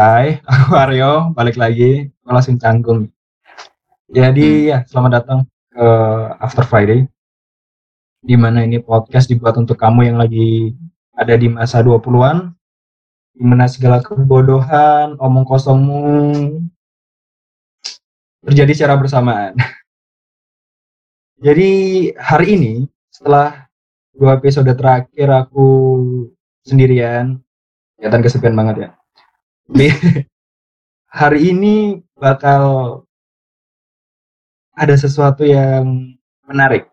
Hai, aku Aryo, balik lagi. Langsung canggung. Jadi ya, selamat datang ke After Friday. Di mana ini podcast dibuat untuk kamu yang lagi ada di masa 20-an. Di mana segala kebodohan, omong kosongmu terjadi secara bersamaan. Jadi hari ini setelah dua episode terakhir aku sendirian, kelihatan kesepian banget ya. Hari ini bakal ada sesuatu yang menarik.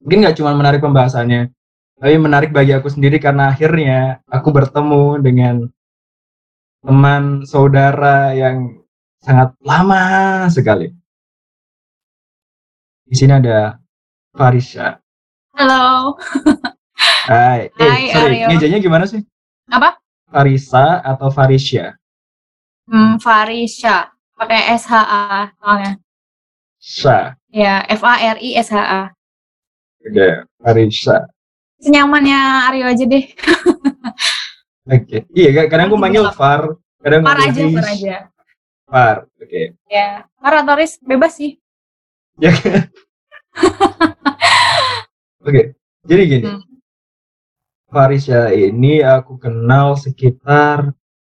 Mungkin nggak cuma menarik pembahasannya, tapi menarik bagi aku sendiri karena akhirnya aku bertemu dengan teman saudara yang sangat lama sekali. Di sini ada Farisha. Halo. Hai. Eh, Hai, sorry, Aryo. ngejanya gimana sih? Apa? Farisa atau Farisha? Hmm, Farisha. Pakai SHA soalnya. Sha. Ya, F A R I S H A. Oke, Farisha. Senyamannya Aryo aja deh. Oke. Iya, kadang aku manggil. Far, kadang Far aja. Far aja. Far. Oke. Ya, Far atau Riz bebas sih. Ya. Oke. Jadi gini. Hmm. Farisha ini aku kenal sekitar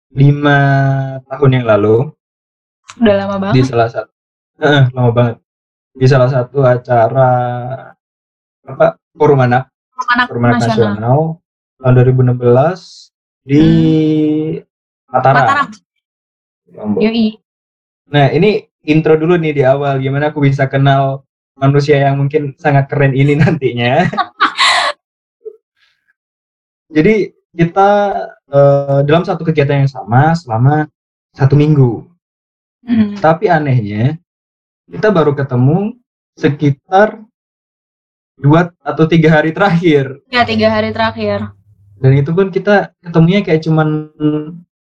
lima tahun yang lalu Udah lama di banget. salah satu Eh, lama banget di salah satu acara apa forum anak Anak forum anak nasional. nasional tahun 2016 di Mataram. Mataram. Lombok. Yoi. Nah ini intro dulu nih di awal gimana aku bisa kenal manusia yang mungkin sangat keren ini nantinya. Jadi kita eh, dalam satu kegiatan yang sama selama satu minggu. Hmm. Tapi anehnya kita baru ketemu sekitar dua atau tiga hari terakhir. Ya, tiga hari terakhir. Dan itu pun kita ketemunya kayak cuman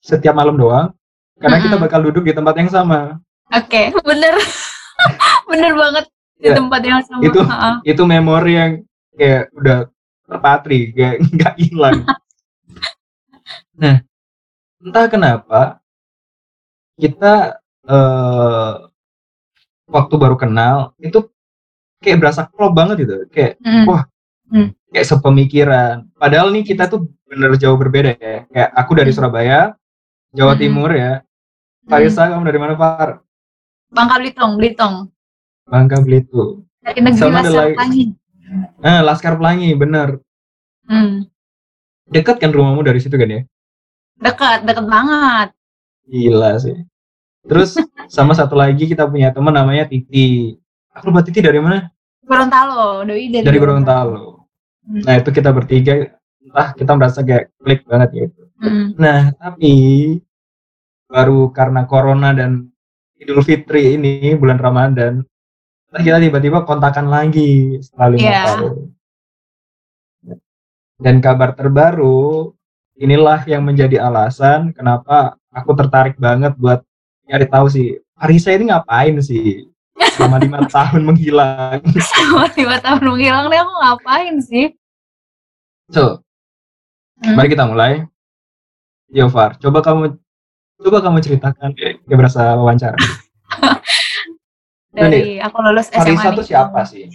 setiap malam doang. Karena kita Mm-mm. bakal duduk di tempat yang sama. Oke, bener. bener banget di Ya, tempat yang sama. itu-. Itu memori yang kayak udah terpatri, kayak nggak hilang. nah, entah kenapa kita eh, waktu baru kenal itu kayak berasa klop banget gitu. Kayak Hmm. Wah. kayak sepemikiran. Padahal nih kita tuh bener jauh berbeda ya. Kayak aku dari Hmm. Surabaya, Jawa Mm-mm. Timur ya. Hmm. Farisa kamu dari mana Far? Bangka Belitung, Belitung. Bangka Belitung. Dari negeri Sama lagi. Pelangi. Ah, Laskar Pelangi, bener. Hmm. Dekat kan rumahmu dari situ kan ya? Dekat, dekat banget. Gila sih. Terus sama satu lagi kita punya teman namanya Titi. Aku lupa Titi dari mana? Gorontalo, Doi dari, Dari Gorontalo. Hmm. Nah itu kita bertiga, entah kita merasa kayak klik banget gitu. Hmm. Nah tapi baru karena Corona dan Idul Fitri ini bulan Ramadan, kita tiba-tiba kontakan lagi setelah lima Iya. tahun. Dan kabar terbaru, inilah yang menjadi alasan kenapa aku tertarik banget buat nyari tahu sih, Arisa ini ngapain sih selama lima tahun menghilang. Selama lima tahun menghilang deh aku ngapain sih? So, Hmm. mari kita mulai. Yo Far, coba kamu coba kamu ceritakan kayak kayak berasa wawancara. Dari aku lulus SMA Arisa nih. tuh siapa sih?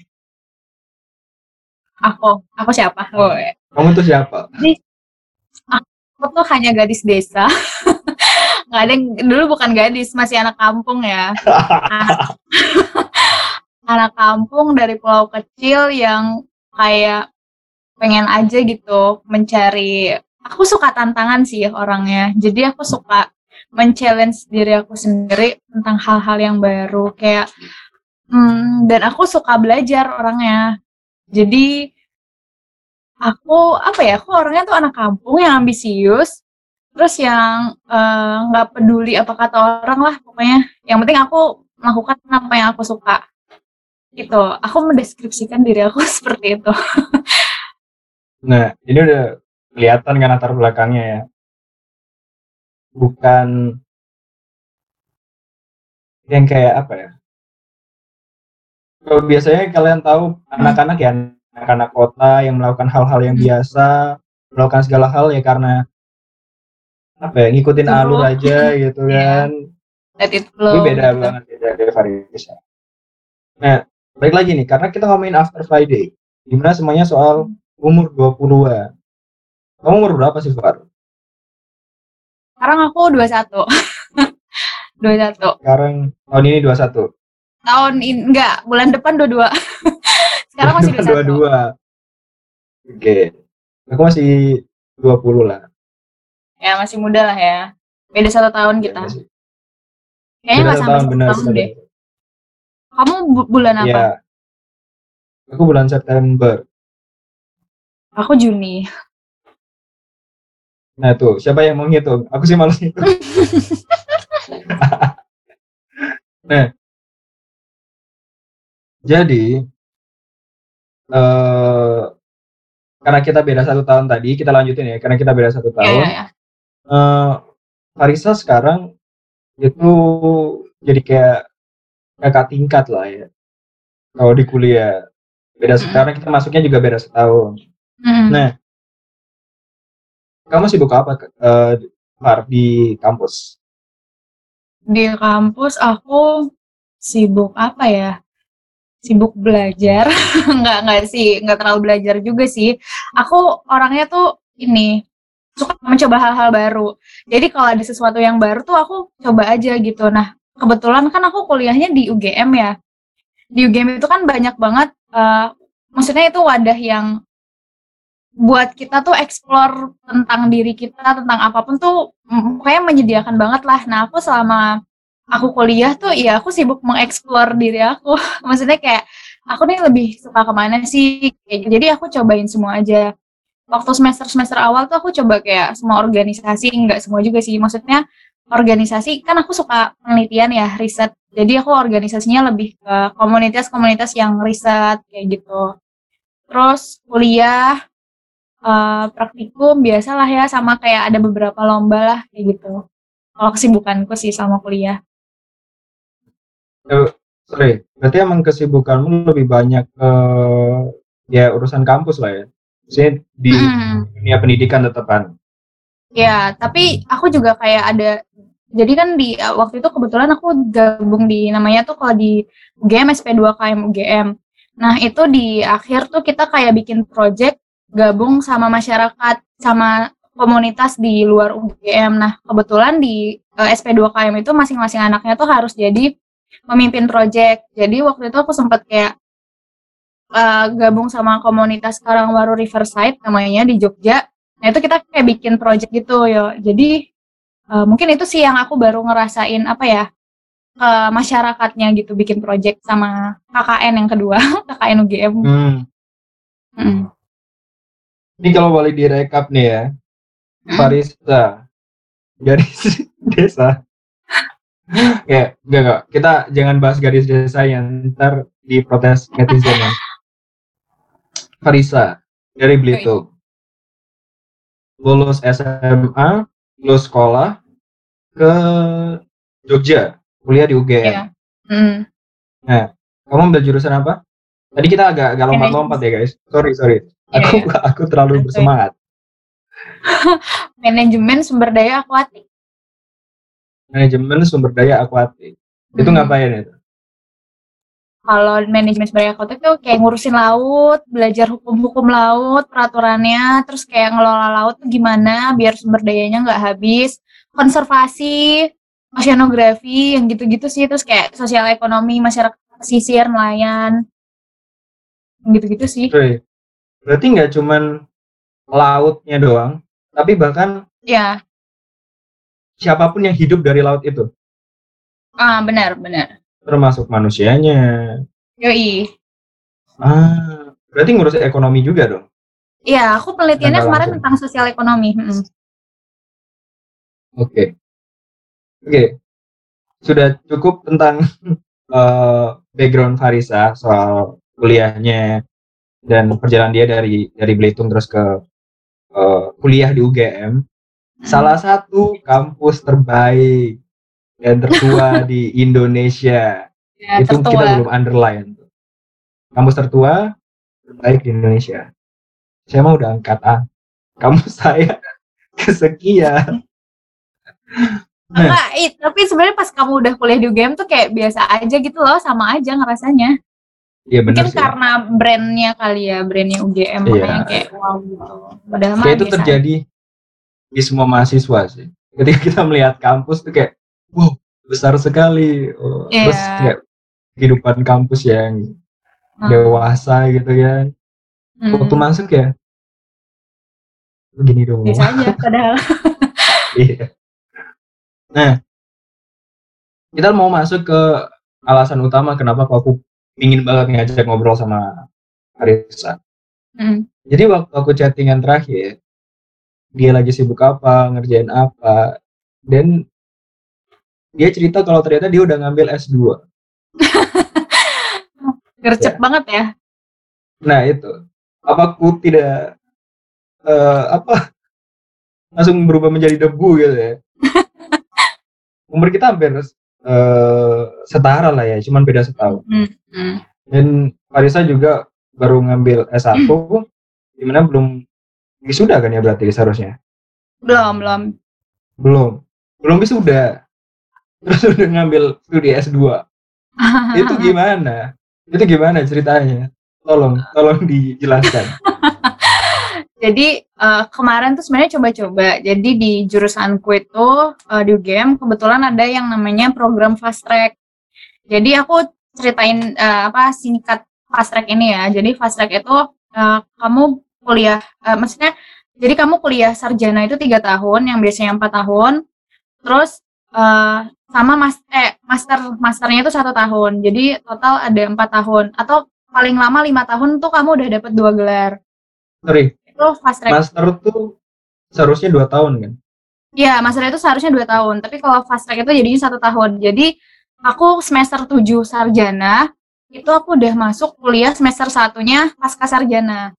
Aku, aku siapa? Oh, ya. Kamu tuh siapa? aku tuh hanya gadis desa. Nggak ada yang, dulu bukan gadis, masih anak kampung ya. Anak, anak kampung dari pulau kecil yang kayak pengen aja gitu mencari. Aku suka tantangan sih orangnya. Jadi aku suka men-challenge diri aku sendiri tentang hal-hal yang baru kayak hmm, dan aku suka belajar orangnya. Jadi aku apa ya? Aku orangnya tuh anak kampung yang ambisius, terus yang eh, nggak peduli apa kata orang lah pokoknya. Yang penting aku melakukan apa yang aku suka. Itu, aku mendeskripsikan diri aku seperti itu. Nah, ini udah kelihatan kan latar belakangnya ya. Bukan yang kayak apa ya? Kalau biasanya kalian tahu anak-anak ya anak-anak kota yang melakukan hal-hal yang Hmm. biasa, melakukan segala hal ya karena apa ya ngikutin Suruh. alur aja gitu Iya. kan let it Tapi flow beda gitu. banget beda dari Farisa. Nah, balik lagi nih karena kita ngomongin after Friday. Di mana semuanya soal umur 20-an. Kamu umur berapa sih, Far? Sekarang aku 21 21 Sekarang tahun ini 21. tahun ini enggak bulan depan 22 sekarang masih 21 22. Oke. Aku masih 20 lah. ya masih muda lah ya beda satu tahun kita Masih. kayaknya nggak sampai tahun, satu benar tahun sekali. deh kamu bu- bulan apa Iya. Aku bulan September. aku Juni Nah tuh, siapa yang mau ngitung? Aku sih malas ngitung. nah, jadi eh karena kita beda satu tahun tadi, kita lanjutin ya. Karena kita beda satu ya, tahun. ya, ya. eh Farisa sekarang itu jadi kayak kakak tingkat lah ya. Kalau di kuliah beda sekarang kita masuknya juga beda setahun. Mm. Nah, kamu sibuk apa Far, di kampus? di kampus aku sibuk apa ya? Sibuk belajar. Nggak nggak sih nggak terlalu belajar juga sih. Aku orangnya tuh ini suka mencoba hal-hal baru. Jadi kalau ada sesuatu yang baru tuh aku coba aja gitu. Nah kebetulan kan aku kuliahnya di UGM ya. Di UGM itu kan banyak banget eh, maksudnya itu wadah yang buat kita tuh explore tentang diri kita tentang apa pun tuh mm, pokoknya menyediakan banget lah. Nah aku selama aku kuliah tuh ya aku sibuk mengeksplor diri aku. Maksudnya kayak aku nih lebih suka ke mana sih? Jadi aku cobain semua aja. Waktu semester semester awal tuh aku coba kayak semua organisasi enggak semua juga sih. Maksudnya organisasi kan aku suka penelitian ya riset. Jadi aku organisasinya lebih ke komunitas-komunitas yang riset kayak gitu. Terus kuliah eh, praktikum biasalah ya sama kayak ada beberapa lomba lah kayak gitu kalau kesibukanku sih sama kuliah Sorry, berarti emang kesibukanmu lebih banyak eh ya urusan kampus lah ya. Maksudnya di Mm. dunia pendidikan tetepan. Ya, tapi aku juga kayak ada jadi kan di uh, waktu itu kebetulan aku gabung di namanya tuh kalau di UGM SP2KM UGM. Nah, itu di akhir tuh kita kayak bikin project gabung sama masyarakat sama komunitas di luar UGM. Nah, kebetulan di uh, SP2KM itu masing-masing anaknya tuh harus jadi pemimpin project. Jadi waktu itu aku sempat kayak uh, gabung sama komunitas Karangwaru Riverside namanya di Jogja. Nah itu kita kayak bikin project gitu yo. Jadi eh, mungkin itu sih yang aku baru ngerasain apa ya ke masyarakatnya gitu bikin project sama KKN yang kedua KKN UGM. Hmm. Mm. Ini kalau boleh direkap nih ya, Farisa garis desa. ya, enggak enggak. Kita jangan bahas garis desa yang ntar diprotes netizen ya. Farisa dari Belitung. Lulus SMA, lulus sekolah ke Jogja, kuliah di UGM. Iya. Mm. Kamu ambil jurusan apa? Tadi kita agak agak lompat-lompat ya guys. Sorry sorry. Iya, Aku aku terlalu bersemangat. Manajemen sumber daya akuatik. Manajemen sumber daya akuatik. Itu Mm. ngapain itu? Kalau manajemen sumber daya akuatik tuh kayak ngurusin laut, belajar hukum-hukum laut, peraturannya, terus kayak ngelola laut tuh gimana biar sumber dayanya nggak habis, konservasi, oceanografi, yang gitu-gitu sih, terus kayak sosial ekonomi, masyarakat pesisir, nelayan, gitu-gitu sih. Oke. Berarti nggak cuman lautnya doang, tapi bahkan Ya, siapa pun yang hidup dari laut itu, ah benar, benar. termasuk manusianya. Yoi. Ah, berarti ngurus ekonomi juga dong. Iya, aku penelitiannya kemarin langsung. tentang sosial ekonomi. Oke. Oke. Sudah cukup tentang eh, background Farisa soal kuliahnya dan perjalanan dia dari dari Belitung terus ke eh, kuliah di UGM. Salah satu kampus terbaik dan tertua di Indonesia. Ya, Itu kita tertua. belum underline. Kampus tertua terbaik di Indonesia. Saya mau udah angkat A. Kampus saya kesekian. Nah. Tapi sebenarnya pas kamu udah kuliah di UGM tuh kayak biasa aja gitu loh, sama aja ngerasanya. Iya benar Mungkin sih. karena brandnya kali ya, brandnya UGM Iya. makanya kayak wow gitu. Padahal Kayak itu biasa terjadi di semua mahasiswa sih. Ketika kita melihat kampus tuh kayak, wow besar sekali. Oh, Iya. Terus kayak kehidupan kampus yang aja. dewasa gitu kan. Hmm, Waktu masuk ya, begini dong. biasa aja padahal. Iya. Nah, kita mau masuk ke alasan utama kenapa kok aku ingin banget ngajak ngobrol sama Arisa. Hmm. Jadi waktu aku chattingan terakhir, dia lagi sibuk apa, ngerjain apa, dan dia cerita kalau ternyata dia udah ngambil S2. Gercep Ya. banget ya. Nah itu, apa aku tidak eh, apa langsung berubah menjadi debu gitu ya? Umur kita hampir eh, setara lah ya, cuman beda setahun. Hmm. Hmm. Dan Farisa juga baru ngambil S1, di mana belum wisuda kan ya berarti seharusnya? Belum, belum. Belum. Belum wisuda. Terus udah ngambil studi S2. Itu gimana? Itu gimana ceritanya? Tolong, tolong dijelaskan. Jadi eh, kemarin tuh sebenarnya coba-coba. Jadi di jurusanku itu eh, di UGM kebetulan ada yang namanya program fast track. Jadi aku ceritain eh, apa singkat fast track ini ya. Jadi fast track itu eh, kamu kuliah, eh, maksudnya jadi kamu kuliah sarjana itu tiga tahun, yang biasanya empat tahun. Terus eh, sama mas eh master masternya itu satu tahun. Jadi total ada empat tahun atau paling lama lima tahun tuh kamu udah dapat dua gelar. Sorry, Itu fast track. master tuh seharusnya dua tahun kan? Iya, master itu seharusnya dua tahun, tapi kalau fast track itu jadinya satu tahun. Jadi aku semester 7 sarjana, itu aku udah masuk kuliah semester satunya pasca sarjana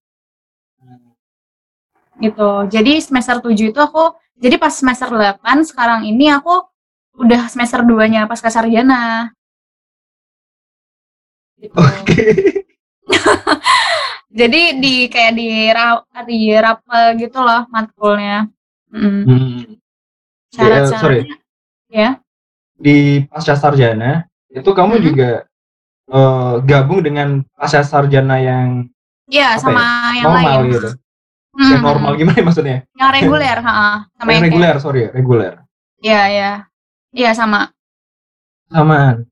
gitu. Jadi semester 7 itu aku, jadi pas semester 8 sekarang ini aku udah semester 2-nya pasca sarjana. Gitu. Oke. Jadi di kayak di ra- di rapel gitu loh matkulnya. Mm. Hmm. Ya, sorry. Syarat-syaratnya ya. Di pasca sarjana itu kamu Hmm. juga eh, gabung dengan pasca sarjana yang Iya, Apa sama yang normal lain. gitu. Hmm, Yang normal gimana maksudnya? Yang reguler, heeh. Sama Yang yang kayak- reguler, sorry, reguler. Iya, iya. Iya, sama. Samaan.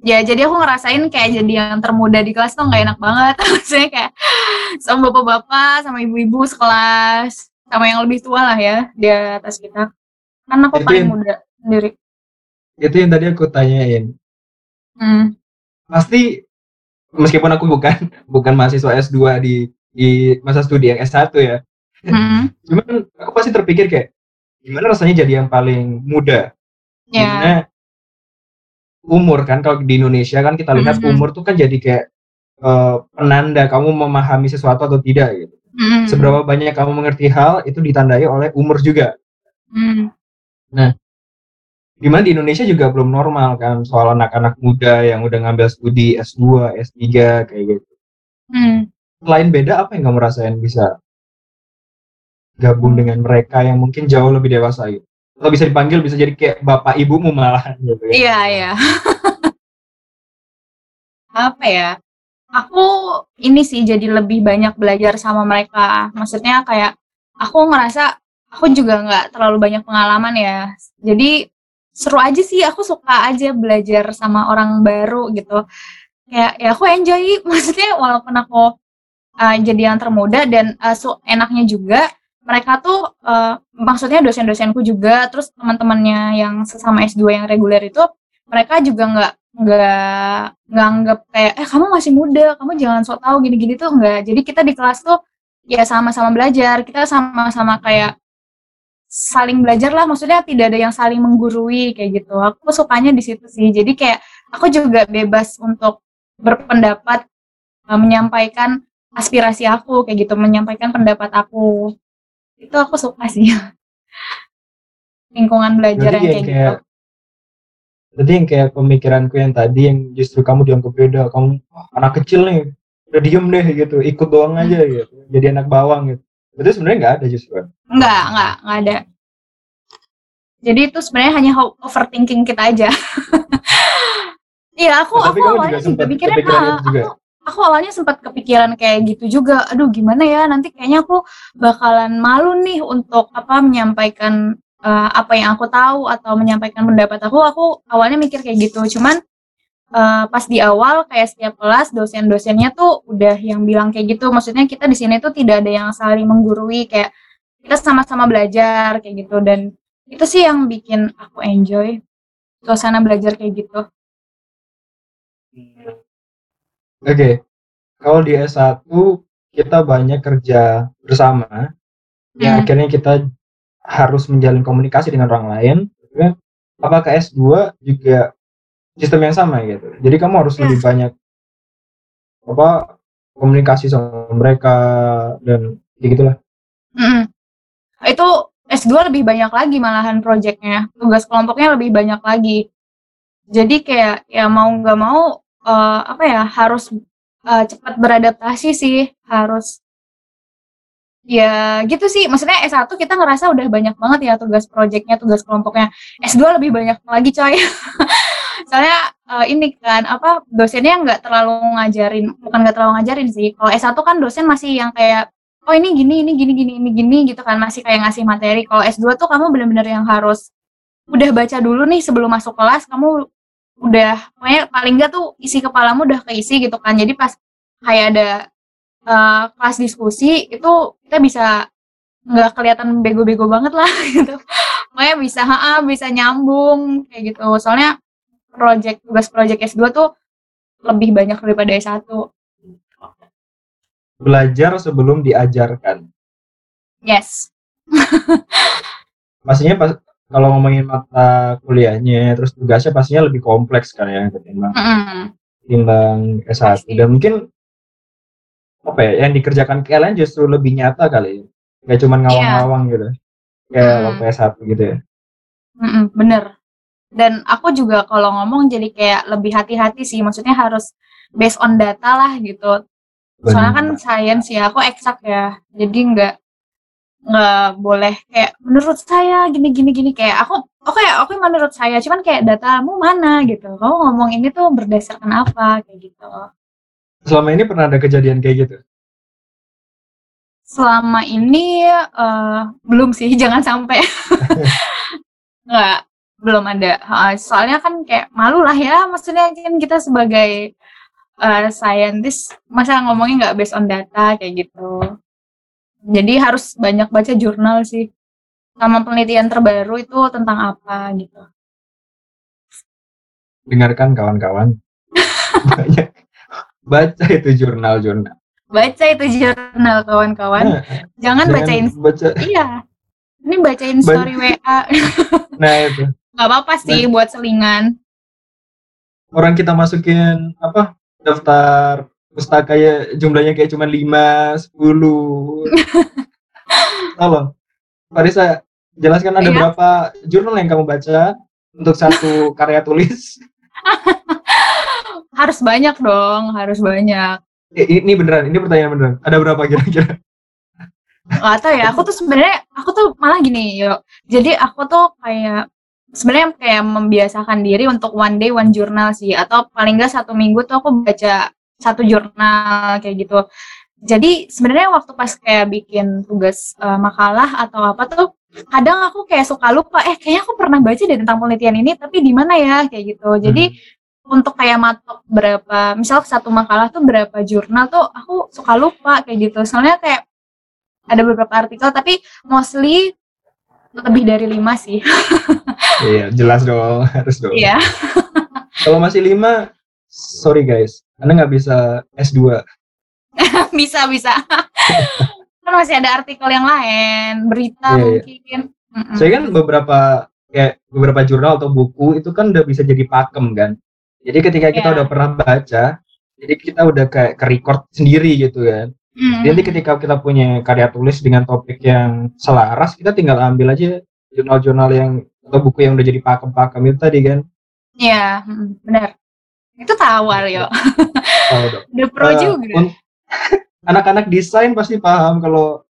Ya, jadi aku ngerasain kayak jadi yang termuda di kelas tuh nggak enak banget. Maksudnya kayak sama bapak-bapak, sama ibu-ibu sekelas, sama yang lebih tua lah ya di atas kita. Kan aku Itu paling yang- muda sendiri. Itu yang tadi aku tanyain. Hmm. Pasti meskipun aku bukan bukan mahasiswa S2 di di masa studi yang S1 ya. Hmm. Cuman aku pasti terpikir kayak gimana rasanya jadi yang paling muda? Di mana umur kan kalau di Indonesia kan kita lihat Mhm. umur tuh kan jadi kayak eh, penanda kamu memahami sesuatu atau tidak gitu. Hmm. Seberapa banyak kamu mengerti hal itu ditandai oleh umur juga. Hmm. Di mana di Indonesia juga belum normal kan soal anak-anak muda yang udah ngambil studi S2, S3 kayak gitu. Hmm. Selain beda apa yang kamu rasain bisa gabung dengan mereka yang mungkin jauh lebih dewasa gitu? Atau bisa dipanggil bisa jadi kayak bapak ibumu malahan gitu ya. Iya, iya. Apa ya? Aku ini sih jadi lebih banyak belajar sama mereka. Maksudnya kayak aku ngerasa aku juga nggak terlalu banyak pengalaman ya. Jadi seru aja sih. Aku suka aja belajar sama orang baru gitu. Kayak ya aku enjoy. Maksudnya walaupun aku uh, jadi yang termuda dan uh, so enaknya juga mereka tuh uh, maksudnya dosen-dosenku juga terus teman-temannya yang sesama S2 yang reguler itu mereka juga nggak nggak nggak anggap kayak eh kamu masih muda kamu jangan sok tahu gini-gini tuh enggak jadi kita di kelas tuh ya sama-sama belajar kita sama-sama kayak saling belajar lah maksudnya tidak ada yang saling menggurui kayak gitu. Aku sukanya di situ sih. Jadi kayak aku juga bebas untuk berpendapat eh, menyampaikan aspirasi aku kayak gitu menyampaikan pendapat aku. Itu aku suka sih. Lingkungan belajar yang yang kayak, kayak gitu. Berarti yang kayak pemikiranku yang tadi yang justru kamu dianggap beda, kamu "Wah, anak kecil nih, udah diem deh gitu, ikut doang aja gitu, jadi anak bawang gitu. Berarti sebenarnya nggak ada justru. kan? enggak enggak enggak ada Jadi itu sebenarnya hanya overthinking kita aja. Iya, aku Oh, tapi aku juga awalnya juga mikirnya kepikiran ah, juga. aku aku awalnya sempat kepikiran kayak gitu juga. Aduh, gimana ya nanti kayaknya aku bakalan malu nih untuk apa menyampaikan eh, apa yang aku tahu atau menyampaikan pendapat aku. Aku awalnya mikir kayak gitu. Cuman eh, pas di awal kayak setiap kelas dosen-dosennya tuh udah yang bilang kayak gitu. Maksudnya kita di sini tuh tidak ada yang saling menggurui kayak kita sama-sama belajar kayak gitu dan itu sih yang bikin aku enjoy suasana belajar kayak gitu. Oke, kalau di S1 kita banyak kerja bersama, yang Hmm. akhirnya kita harus menjalin komunikasi dengan orang lain. Apakah S2 juga sistem yang sama gitu? Jadi kamu harus Ya. lebih banyak apa komunikasi sama mereka dan gitulah. Mm-mm. Itu S2 lebih banyak lagi malahan proyeknya. Tugas kelompoknya lebih banyak lagi. Jadi kayak ya mau nggak mau eh, apa ya harus eh, cepat beradaptasi sih, harus ya gitu sih. Maksudnya S1 kita ngerasa udah banyak banget ya tugas proyeknya, tugas kelompoknya. S2 lebih banyak lagi coy. Soalnya eh, ini kan apa dosennya nggak terlalu ngajarin, bukan nggak terlalu ngajarin sih. Kalau S1 kan dosen masih yang kayak oh ini gini ini gini gini ini gini gitu kan. Masih kayak ngasih materi. Kalau S2 tuh kamu bener-bener yang harus udah baca dulu nih sebelum masuk kelas kamu udah pokoknya paling enggak tuh isi kepalamu udah keisi gitu kan. Jadi pas kayak ada eh, kelas diskusi itu kita bisa nggak kelihatan bego-bego banget lah gitu. Pokoknya bisa ha bisa nyambung kayak gitu. Soalnya project tugas project S2 tuh lebih banyak daripada S1 Belajar sebelum diajarkan. yes Pastinya pas kalau ngomongin mata kuliahnya terus tugasnya pastinya lebih kompleks kan ya ketimbang Mm-mm. timbang S1 Pasti. dan mungkin apa ya yang dikerjakan kalian justru lebih nyata kali ya nggak cuma ngawang-ngawang gitu kayak Hmm. waktu S1 gitu ya Mm-mm, bener. Dan aku juga kalau ngomong jadi kayak lebih hati-hati sih. Maksudnya harus based on data lah gitu. Soalnya kan science ya, aku eksak ya. Jadi nggak nggak boleh kayak menurut saya gini gini gini. Kayak aku oke oke menurut saya. Cuman kayak datamu mana gitu. Kamu ngomong ini tuh berdasarkan apa? Kayak gitu. Selama ini pernah ada kejadian kayak gitu? Selama ini eh, belum sih. Jangan sampai. Nggak belum ada. Soalnya kan kayak malu lah ya maksudnya kan kita sebagai eh, scientist masa ngomongnya nggak based on data kayak gitu. Jadi harus banyak baca jurnal sih. Sama penelitian terbaru itu tentang apa gitu. Dengarkan kawan-kawan. Banyak. Baca itu jurnal-jurnal. Baca itu jurnal kawan-kawan. Nah, jangan jangan bacain baca. Iya. Ini bacain story WA nah itu nggak apa-apa sih buat selingan. orang kita masukin apa daftar pustaka ya jumlahnya kayak cuma 5, 10 tolong Farisa jelaskan ada Iya. berapa jurnal yang kamu baca untuk satu karya tulis? Harus banyak dong harus banyak. Eh, ini beneran ini pertanyaan beneran. Ada berapa kira-kira? Nggak tahu ya aku tuh sebenarnya aku tuh malah gini yuk. Jadi aku tuh kayak sebenarnya kayak membiasakan diri untuk one day one journal sih. Atau paling nggak satu minggu tuh aku baca satu jurnal kayak gitu. Jadi sebenarnya waktu pas kayak bikin tugas eh, makalah atau apa tuh kadang aku kayak suka lupa eh kayaknya aku pernah baca deh tentang penelitian ini tapi di mana ya? Kayak gitu. Jadi untuk kayak matok berapa misal satu makalah tuh berapa jurnal tuh aku suka lupa kayak gitu. Soalnya kayak ada beberapa artikel tapi mostly lebih dari lima sih iya jelas dong harus dong Iya. kalau masih 5 sorry guys anda nggak bisa S2 bisa bisa kan masih ada artikel yang lain Iya, berita iya. mungkin Mm-mm. saya kan beberapa kayak beberapa jurnal atau buku itu kan udah bisa jadi pakem kan jadi ketika kita Iya. udah pernah baca jadi kita udah kayak ke record sendiri gitu kan Mm-mm. Jadi ketika kita punya karya tulis dengan topik yang selaras, kita tinggal ambil aja jurnal-jurnal yang atau buku yang udah jadi pakem-pakem itu tadi kan. Iya, mm, benar. Itu tawar yo. Tahu dong. The pro Eh, juga. Anak-anak desain pasti paham kalau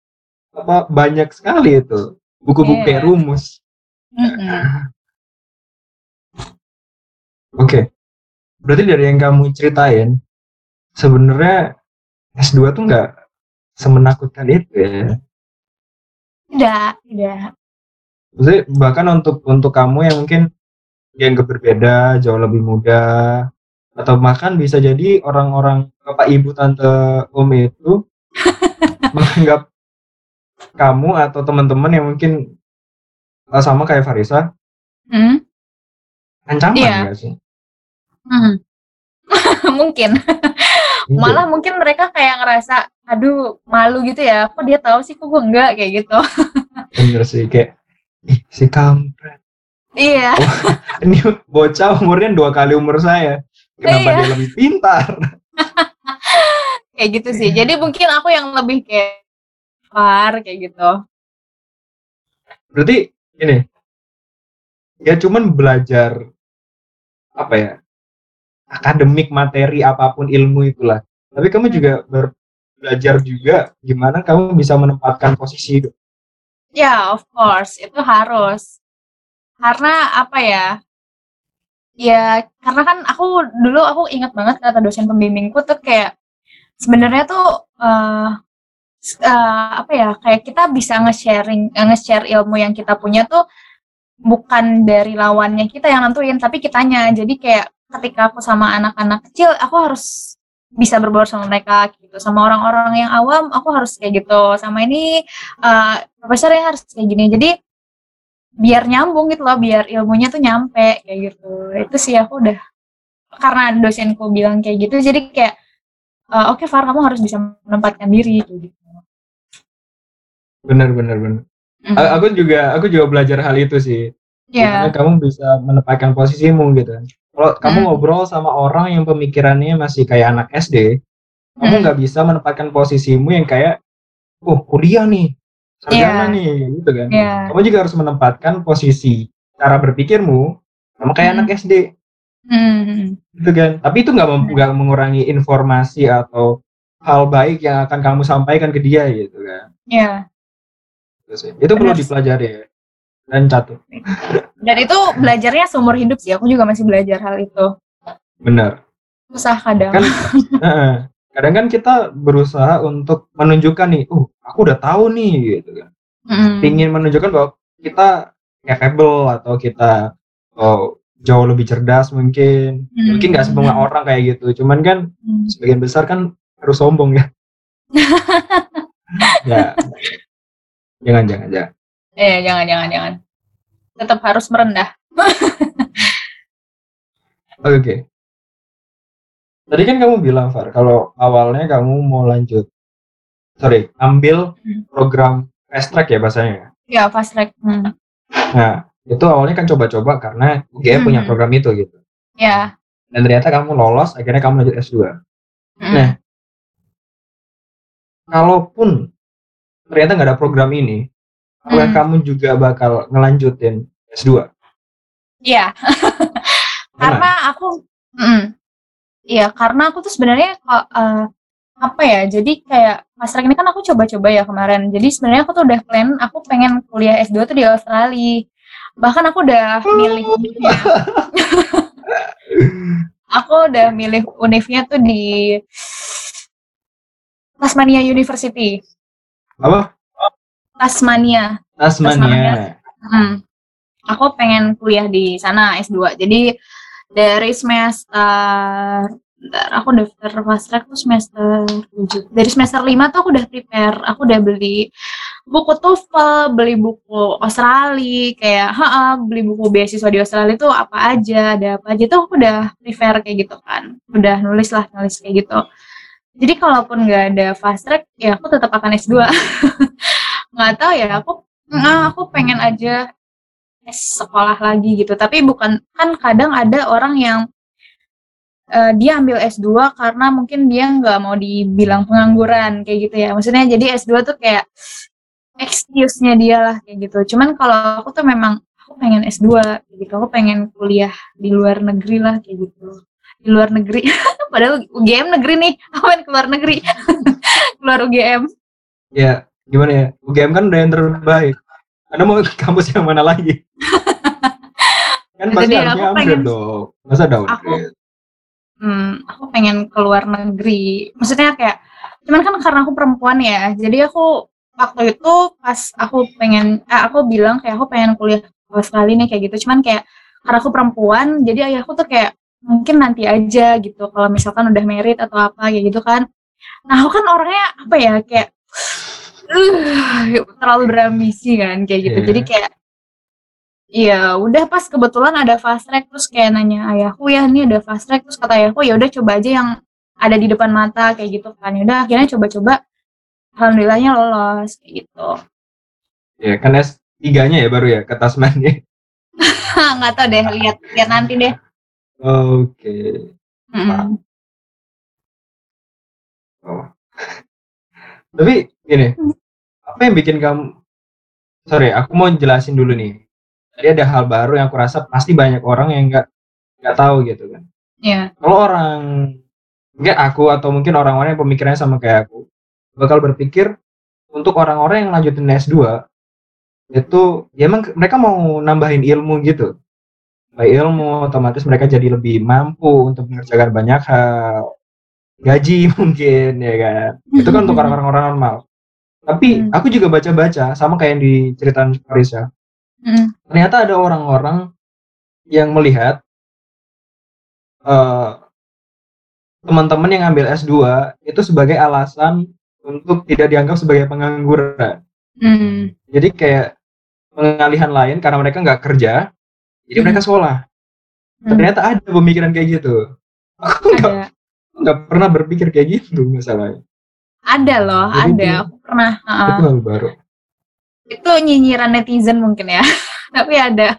apa banyak sekali itu buku-buku Iya. kayak rumus. Mm-mm. Oke. Berarti dari yang kamu ceritain, sebenarnya S2 tuh nggak semenakutkan itu ya. Tidak, tidak. Maksudnya bahkan untuk untuk kamu yang mungkin yang berbeda, jauh lebih muda, atau bahkan bisa jadi orang-orang bapak ibu tante om itu menganggap kamu atau teman-teman yang mungkin sama kayak Farisa Hmm? ancaman Iya. nggak sih? Hmm. Mungkin. Iya. Malah mungkin mereka kayak ngerasa, aduh malu gitu ya. Kok dia tahu sih, kok gue enggak kayak gitu. bener sih kayak ih si kampret Iya. ini bocah umurnya dua kali umur saya kenapa Iya. dia lebih pintar kayak gitu sih. Jadi mungkin aku yang lebih kayak par kayak gitu. berarti ini ya cuman belajar apa ya akademik materi apa pun ilmu itulah tapi kamu juga ber- belajar juga gimana kamu bisa menempatkan posisi hidup Ya, of course, itu harus. Karena apa ya? Ya, karena kan aku dulu aku ingat banget kata dosen pembimbingku tuh kayak sebenarnya tuh s- eh, apa ya? Kayak kita bisa nge-sharing eh, nge-share ilmu yang kita punya tuh bukan dari lawannya kita yang nentuin, tapi kitanya. Jadi kayak ketika aku sama anak-anak kecil, aku harus bisa berbaur sama mereka gitu. Sama orang-orang yang awam, aku harus kayak gitu. Sama ini eh profesornya harus kayak gini. Jadi biar nyambung gitu loh, biar ilmunya tuh nyampe kayak gitu. Itu sih aku udah karena dosenku bilang kayak gitu, jadi kayak eh, oke Far kamu harus bisa menempatkan diri kayak gitu. bener bener bener Mm. Aku juga aku juga belajar hal itu sih Gimana kamu bisa menempatkan posisimu gitu kalau kamu Hmm. ngobrol sama orang yang pemikirannya masih kayak anak SD kamu Hmm. nggak bisa menempatkan posisimu yang kayak oh kuliah nih sarjana Iya. nih gitu kan Iya. kamu juga harus menempatkan posisi cara berpikirmu sama kayak Hmm. anak SD Hmm. gitu kan tapi itu nggak nggak mengurangi informasi atau hal baik yang akan kamu sampaikan ke dia gitu kan ya. Gitu sih. itu perlu dipelajari ya dan catur Dan itu belajarnya seumur hidup sih. Aku juga masih belajar hal itu. benar Susah kadang. kan heeh. kadang kan kita berusaha untuk menunjukkan nih uh aku udah tahu nih gitu kan Mm. ingin menunjukkan bahwa kita capable atau kita oh, jauh lebih cerdas mungkin Hmm. mungkin nggak semua orang kayak gitu cuman kan Hmm. sebagian besar kan harus sombong ya ya jangan jangan jangan Eh, jangan, jangan, jangan. Tetap harus merendah. oke tadi kan kamu bilang Far kalau awalnya kamu mau lanjut sorry ambil Hmm. program fast track ya bahasanya Ya, fast track. Hmm. nah itu awalnya kan coba-coba karena UGM punya Hmm. program itu gitu Ya. dan ternyata kamu lolos akhirnya kamu lanjut S2 Hmm. Nah. kalaupun ternyata nggak ada program ini, apakah Hmm. kamu juga bakal ngelanjutin S2? Iya. karena aku mm, iya karena aku tuh sebenarnya eh, apa ya jadi kayak track ini kan aku coba-coba ya kemarin jadi sebenarnya aku tuh udah plan aku pengen kuliah S2 tuh di Australia bahkan aku udah milih univnya aku udah milih univnya tuh di Tasmania University Apa? Tasmania Tasmania. Hmm. Aku pengen kuliah di sana S2. Jadi dari semester bentar, aku daftar fast track tuh semester 7. Dari semester 5 tuh aku udah prepare. Aku udah beli buku TOEFL, beli buku Australia, kayak ha beli buku beasiswa di Australia tuh apa aja, ada apa aja tuh aku udah prepare kayak gitu kan. Udah nulis lah, nulis kayak gitu. Jadi kalaupun nggak ada fast track, ya aku tetap akan S2. nggak tahu ya, aku Nah, aku pengen aja S sekolah lagi gitu. Tapi bukan kan kadang ada orang yang eh, dia ambil S2 karena mungkin dia nggak mau dibilang pengangguran kayak gitu ya. Maksudnya jadi S2 tuh kayak excuse-nya dia lah kayak gitu. Cuman kalau aku tuh memang aku pengen S2 kayak gitu. Aku pengen kuliah di luar negeri lah kayak gitu. Di luar negeri. Padahal UGM negeri nih. Aku pengen keluar negeri. keluar UGM. Ya, gimana ya? UGM kan udah yang terbaik. Anda mau ke kampus yang mana lagi? kan pasti Jadi harusnya aku pengen- dong. Masa downgrade? Hmm, aku pengen ke luar negeri. Maksudnya kayak, cuman kan karena aku perempuan ya, jadi aku waktu itu pas aku pengen, eh, aku bilang kayak aku pengen kuliah Australia nih kayak gitu. Cuman kayak karena aku perempuan, jadi ayahku tuh kayak mungkin nanti aja gitu. Kalau misalkan udah merit atau apa kayak gitu kan. Nah aku kan orangnya apa ya kayak uh, terlalu berambisi kan kayak gitu. Iya. Jadi kayak Iya, udah pas kebetulan ada fast track terus kayak nanya ayahku ya ini ada fast track terus kata ayahku ya udah coba aja yang ada di depan mata kayak gitu kan. Ya udah akhirnya coba-coba alhamdulillahnya lolos kayak gitu. Ya kan S3-nya ya baru ya ke Tasmania. Nggak tahu deh, lihat lihat nanti deh. Oke. Mm-mm. Oh. Tapi gini, apa yang bikin kamu sorry, aku mau jelasin dulu nih. Tadi ada hal baru yang aku rasa pasti banyak orang yang nggak nggak tahu gitu kan. Iya. Kalau orang nggak aku atau mungkin orang-orang yang pemikirannya sama kayak aku bakal berpikir untuk orang-orang yang lanjutin S2 itu ya emang mereka mau nambahin ilmu gitu. Baik ilmu otomatis mereka jadi lebih mampu untuk mengerjakan banyak hal. Gaji mungkin ya kan. Itu kan untuk orang-orang normal. Tapi Hmm. aku juga baca-baca sama kayak yang diceritain Parisa. Mm. Ternyata ada orang-orang yang melihat eh, teman-teman yang ambil S2 itu sebagai alasan untuk tidak dianggap sebagai pengangguran. Mm. Jadi kayak pengalihan lain karena mereka nggak kerja, jadi Hmm. mereka sekolah. Hmm. Ternyata ada pemikiran kayak gitu. Aku nggak nggak pernah berpikir kayak gitu masalahnya. Ada loh, Jadi ada. itu- Aku pernah uh, Itu baru. itu nyinyiran netizen mungkin ya. Tapi ada.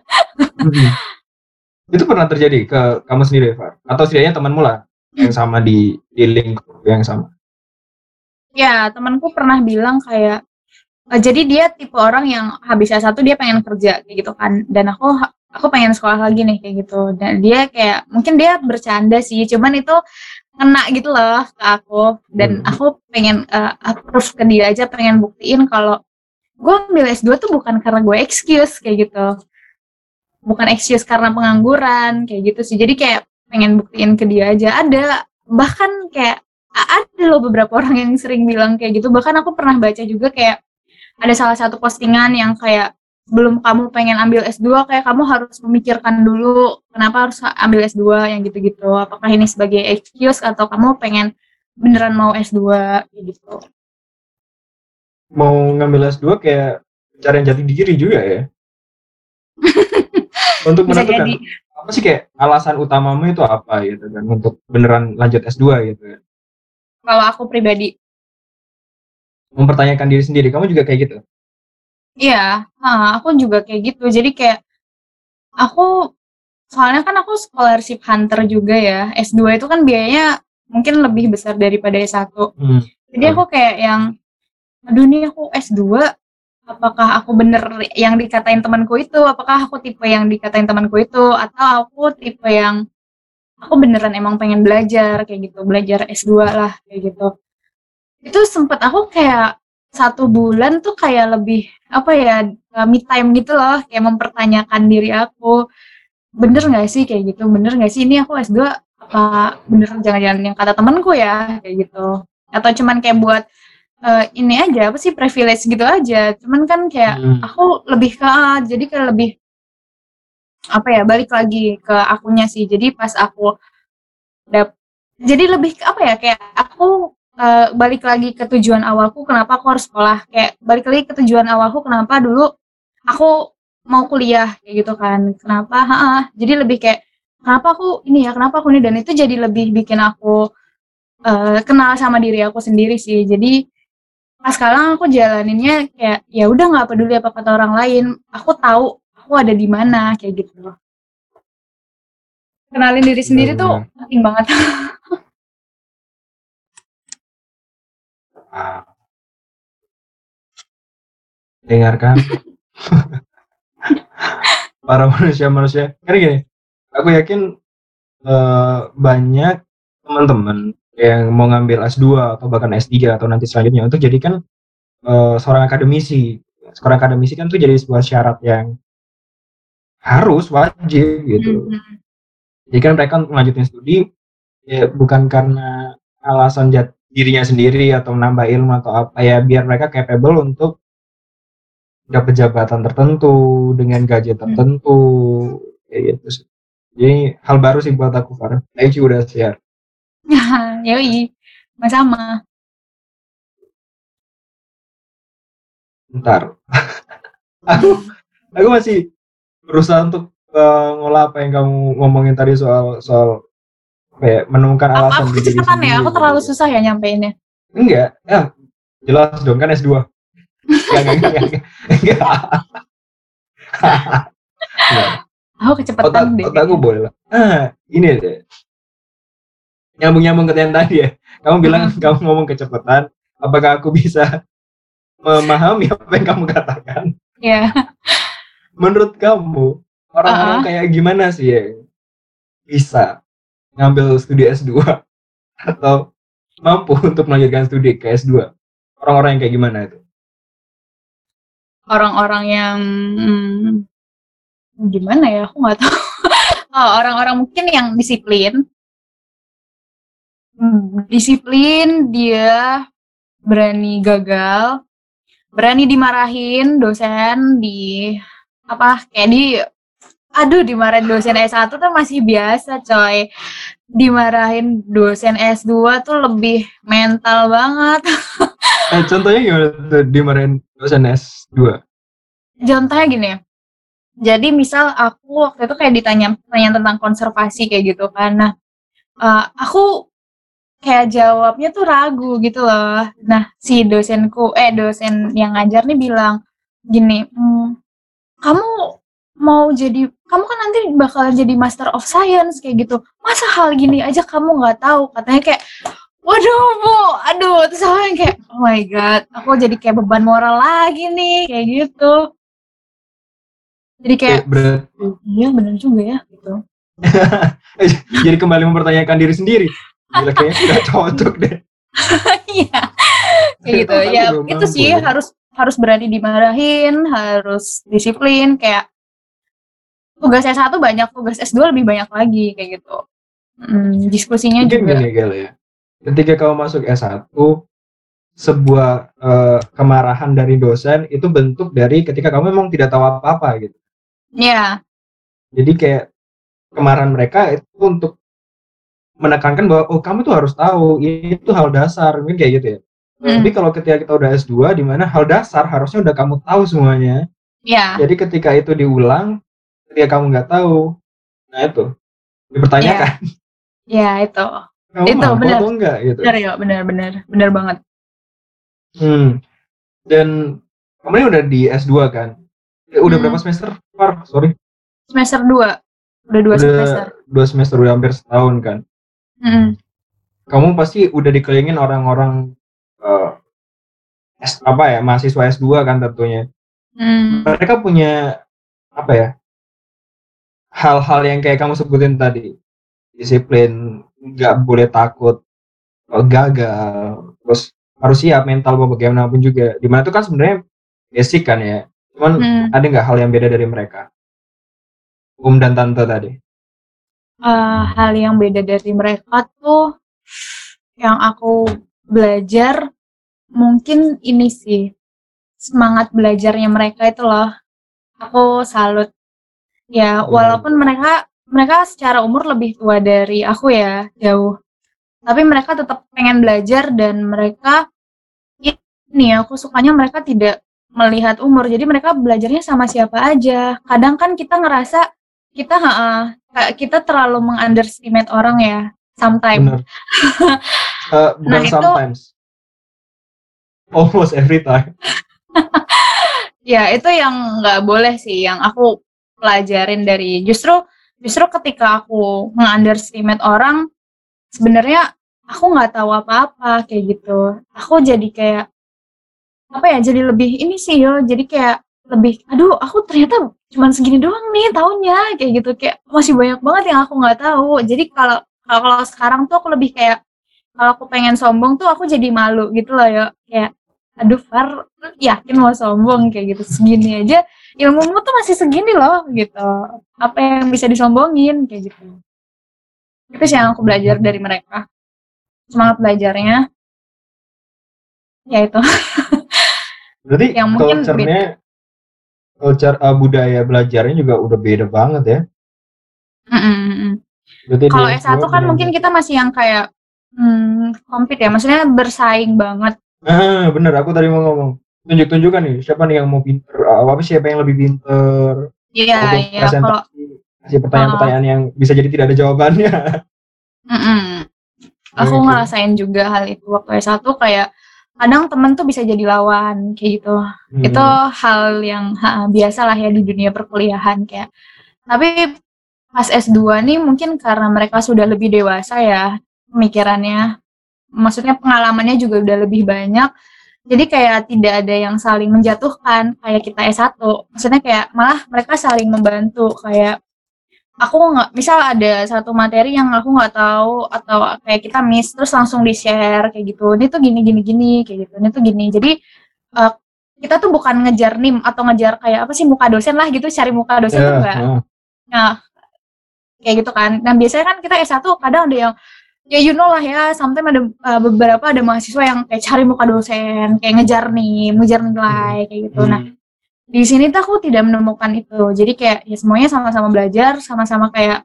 itu pernah terjadi ke kamu sendiri, Far? Atau setidaknya temanmu lah yang sama di di lingkup yang sama. Ya, temanku pernah bilang kayak eh, jadi dia tipe orang yang habis S1 dia pengen kerja kayak gitu kan. Dan aku aku pengen sekolah lagi nih kayak gitu. Dan dia kayak mungkin dia bercanda sih, cuman itu kena gitu loh ke aku dan Hmm. aku pengen eh, approve ke dia aja pengen buktiin kalau gue ambil S2 tuh bukan karena gue excuse kayak gitu. Bukan excuse karena pengangguran kayak gitu sih. Jadi kayak pengen buktiin ke dia aja ada bahkan kayak ada loh beberapa orang yang sering bilang kayak gitu bahkan aku pernah baca juga kayak ada salah satu postingan yang kayak belum kamu pengen ambil S2 kayak kamu harus memikirkan dulu kenapa harus ambil S2 yang gitu-gitu apakah ini sebagai excuse atau kamu pengen beneran mau S2 kayak gitu Mau ngambil S2 kayak pencarian jati diri juga ya. Untuk bisa menentukan jadi apa sih kayak alasan utamamu itu apa gitu kan untuk beneran lanjut S2 gitu kan. kalau aku pribadi Mempertanyakan diri sendiri. Kamu juga kayak gitu. Iya, ha, aku juga kayak gitu. Jadi kayak aku soalnya kan aku scholarship hunter juga ya. S2 itu kan biayanya mungkin lebih besar daripada S1. Hmm. Jadi aku kayak yang aduh nih aku S2 apakah aku bener yang dikatain temanku itu? Apakah aku tipe yang dikatain temanku itu atau aku tipe yang aku beneran emang pengen belajar kayak gitu, belajar S2 lah kayak gitu. Itu sempet aku kayak satu bulan tuh kayak lebih apa ya uh, me time gitu loh kayak mempertanyakan diri aku. Bener nggak sih kayak gitu? Bener nggak sih? Ini aku S2 apa bener jangan-jangan yang kata temanku ya kayak gitu. Atau cuman kayak buat uh, ini aja apa sih privilege gitu aja. Cuman kan kayak Hmm. aku lebih ke ah, jadi kayak lebih apa ya balik lagi ke akunya sih. Jadi pas aku dap jadi lebih ke apa ya kayak aku eh, balik lagi ke tujuan awalku kenapa aku harus sekolah? Kayak balik lagi ke tujuan awalku kenapa dulu aku mau kuliah kayak gitu kan. Kenapa? Ha jadi lebih kayak kenapa aku ini ya kenapa aku ini? Dan itu jadi lebih bikin aku eh, kenal sama diri aku sendiri sih. Jadi pas sekarang aku jalaninnya kayak ya udah nggak peduli apa kata orang lain. Aku tahu aku ada di mana kayak gitu. Loh kenalin diri sendiri tuh Benar-benar. penting banget Ah. Dengarkan para manusia-manusia. Karena gini, aku yakin eh, banyak teman-teman yang mau ngambil S2 atau bahkan S3 atau nanti selanjutnya untuk jadikan eh, seorang akademisi. skor akademisi kan tuh jadi sebuah syarat yang harus wajib gitu. Mhm. Jadi kan mereka untuk melanjutin studi ya bukan karena alasan jat dirinya sendiri atau menambah ilmu atau apa ya biar mereka capable untuk dapat jabatan tertentu dengan gaji tertentu kayak gitu sih. Jadi hal baru sih buat aku. Thank you udah share. Yoi, sama-sama. Bentar. aku aku masih berusaha untuk uh, ngolah apa yang kamu ngomongin tadi soal soal ya, menemukan alasan aku kecepatan ya, aku terlalu gitu. susah ya nyampeinnya. Enggak, ya jelas dong kan S2. Enggak, enggak, enggak, enggak. Aku kecepatan Otak, deh. otakku boleh lah. Ah, ini deh. Nyambung-nyambung ke yang tadi ya. Kamu bilang Hmm. kamu ngomong kecepatan. Apakah aku bisa memahami apa yang kamu katakan? Ya. Menurut kamu, orang-orang Uh-uh. kayak gimana sih yang bisa ngambil studi S2 atau mampu untuk melanjutkan studi ke S2? Orang-orang yang kayak gimana itu? Orang-orang yang hmm, gimana ya? Aku nggak tahu. Oh, orang-orang mungkin yang disiplin. Hmm, Disiplin, dia berani gagal, berani dimarahin dosen di apa kayak di aduh dimarahin dosen S1 tuh masih biasa coy. Dimarahin dosen S2 tuh lebih mental banget. Eh, contohnya gimana tuh dimarahin dosen S2? contohnya gini ya. Jadi misal aku waktu itu kayak ditanya pertanyaan tentang konservasi kayak gitu kan. Nah eh, aku kayak jawabnya tuh ragu gitu loh. Nah si dosenku eh dosen yang ngajar nih bilang gini "Hmm, kamu mau jadi kamu kan nanti bakal jadi master of science kayak gitu. Masa hal gini aja kamu nggak tahu? Katanya kayak waduh bu aduh. Terus aku yang kayak oh my god aku jadi kayak beban moral lagi nih. Kayak gitu. Jadi kayak Eh, iya bener juga ya gitu. Jadi kembali mempertanyakan diri sendiri. Gila kayaknya sudah cocok deh. iya. Kayak gitu. Ya itu sih harus harus berani dimarahin harus disiplin kayak tugas S1 banyak tugas S2 lebih banyak lagi kayak gitu Hmm, diskusinya Mungkin juga gini Gal ya. Ketika kamu masuk S1, sebuah eh, kemarahan dari dosen itu bentuk dari ketika kamu memang tidak tahu apa-apa gitu. ya Jadi kayak kemarahan mereka itu untuk menekankan bahwa oh kamu tuh harus tahu ini tuh hal dasar mungkin kayak gitu ya. Hmm. Tapi kalau ketika kita udah S2 di mana hal dasar harusnya udah kamu tahu semuanya. ya Jadi ketika itu diulang, ketika kamu nggak tahu, nah itu dipertanyakan. ya itu Kamu Itu, mampu benar. atau enggak gitu. benar ya benar benar benar banget Hmm. Dan kamu ini udah di S2 kan? Eh, Udah Hmm. berapa semester? Par, sorry. semester 2 udah dua udah semester dua semester udah hampir setahun kan. Mm. Kamu pasti udah dikelilingin orang-orang S, apa ya mahasiswa S2 kan tentunya. Mm. Mereka punya apa ya? Hal-hal yang kayak kamu sebutin tadi. Disiplin, nggak boleh takut gagal, terus harus siap mental mau bagaimanapun juga. Di mana itu kan sebenarnya basic kan ya. Cuman Hmm. ada nggak hal yang beda dari mereka? Om dan tante tadi. Eh, hal yang beda dari mereka tuh yang aku belajar mungkin ini sih semangat belajarnya mereka itu loh aku salut ya Oh. walaupun mereka mereka secara umur lebih tua dari aku ya jauh tapi mereka tetap pengen belajar dan mereka ini aku sukanya mereka tidak melihat umur jadi mereka belajarnya sama siapa aja kadang kan kita ngerasa kita kita terlalu mengunderestimate orang ya sometimes. Eh, bukan Nah, itu- sometimes. Almost every time. ya itu yang nggak boleh sih yang aku pelajarin dari justru justru ketika aku mengunderestimate orang sebenarnya aku nggak tahu apa-apa kayak gitu. Aku jadi kayak apa ya jadi lebih ini sih yo jadi kayak lebih aduh aku ternyata cuman segini doang nih taunya kayak gitu. Kayak masih banyak banget yang aku nggak tahu. Jadi kalau kalau sekarang tuh aku lebih kayak kalau aku pengen sombong tuh aku jadi malu gitu loh ya kayak aduh Far yakin mau sombong kayak gitu. Segini aja ilmumu tuh masih segini loh gitu. Apa yang bisa disombongin kayak gitu. Itu sih yang aku belajar dari mereka. Semangat belajarnya. Ya itu. Berarti Yang mungkin culture-nya culture uh, budaya belajarnya juga udah beda banget ya. Kalau di S1 kan mungkin kita masih yang kayak hmm, compete ya. Maksudnya bersaing banget. Ah, bener. Aku tadi mau ngomong. Tunjuk-tunjukkan nih siapa nih yang mau pinter, uh, apa siapa yang lebih pinter. iya iya kalau kasih pertanyaan-pertanyaan yang bisa jadi tidak ada jawabannya. Mm-mm. Aku Gitu. ngerasain juga hal itu waktu S1 kayak kadang temen tuh bisa jadi lawan kayak gitu. Hmm. Itu hal yang ha, biasa lah ya di dunia perkuliahan kayak. Tapi pas S2 nih mungkin karena mereka sudah lebih dewasa ya pemikirannya. Maksudnya pengalamannya juga udah lebih banyak. Jadi kayak tidak ada yang saling menjatuhkan kayak kita S1. Maksudnya kayak malah mereka saling membantu kayak aku nggak misal ada satu materi yang aku nggak tahu atau kayak kita miss terus langsung di share kayak gitu. Ini tuh gini gini gini kayak gitu. Ini tuh gini. Jadi eh, kita tuh bukan ngejar nim atau ngejar kayak apa sih muka dosen lah gitu cari muka dosen Ya, tuh enggak ah. nah kayak gitu kan. Nah biasanya kan kita S1 kadang ada yang ya you know lah ya sometimes ada eh, beberapa ada mahasiswa yang kayak cari muka dosen kayak ngejar nih ngejar nilai kayak gitu. Nah Hmm. di sini tuh aku tidak menemukan itu. Jadi kayak ya semuanya sama-sama belajar sama-sama kayak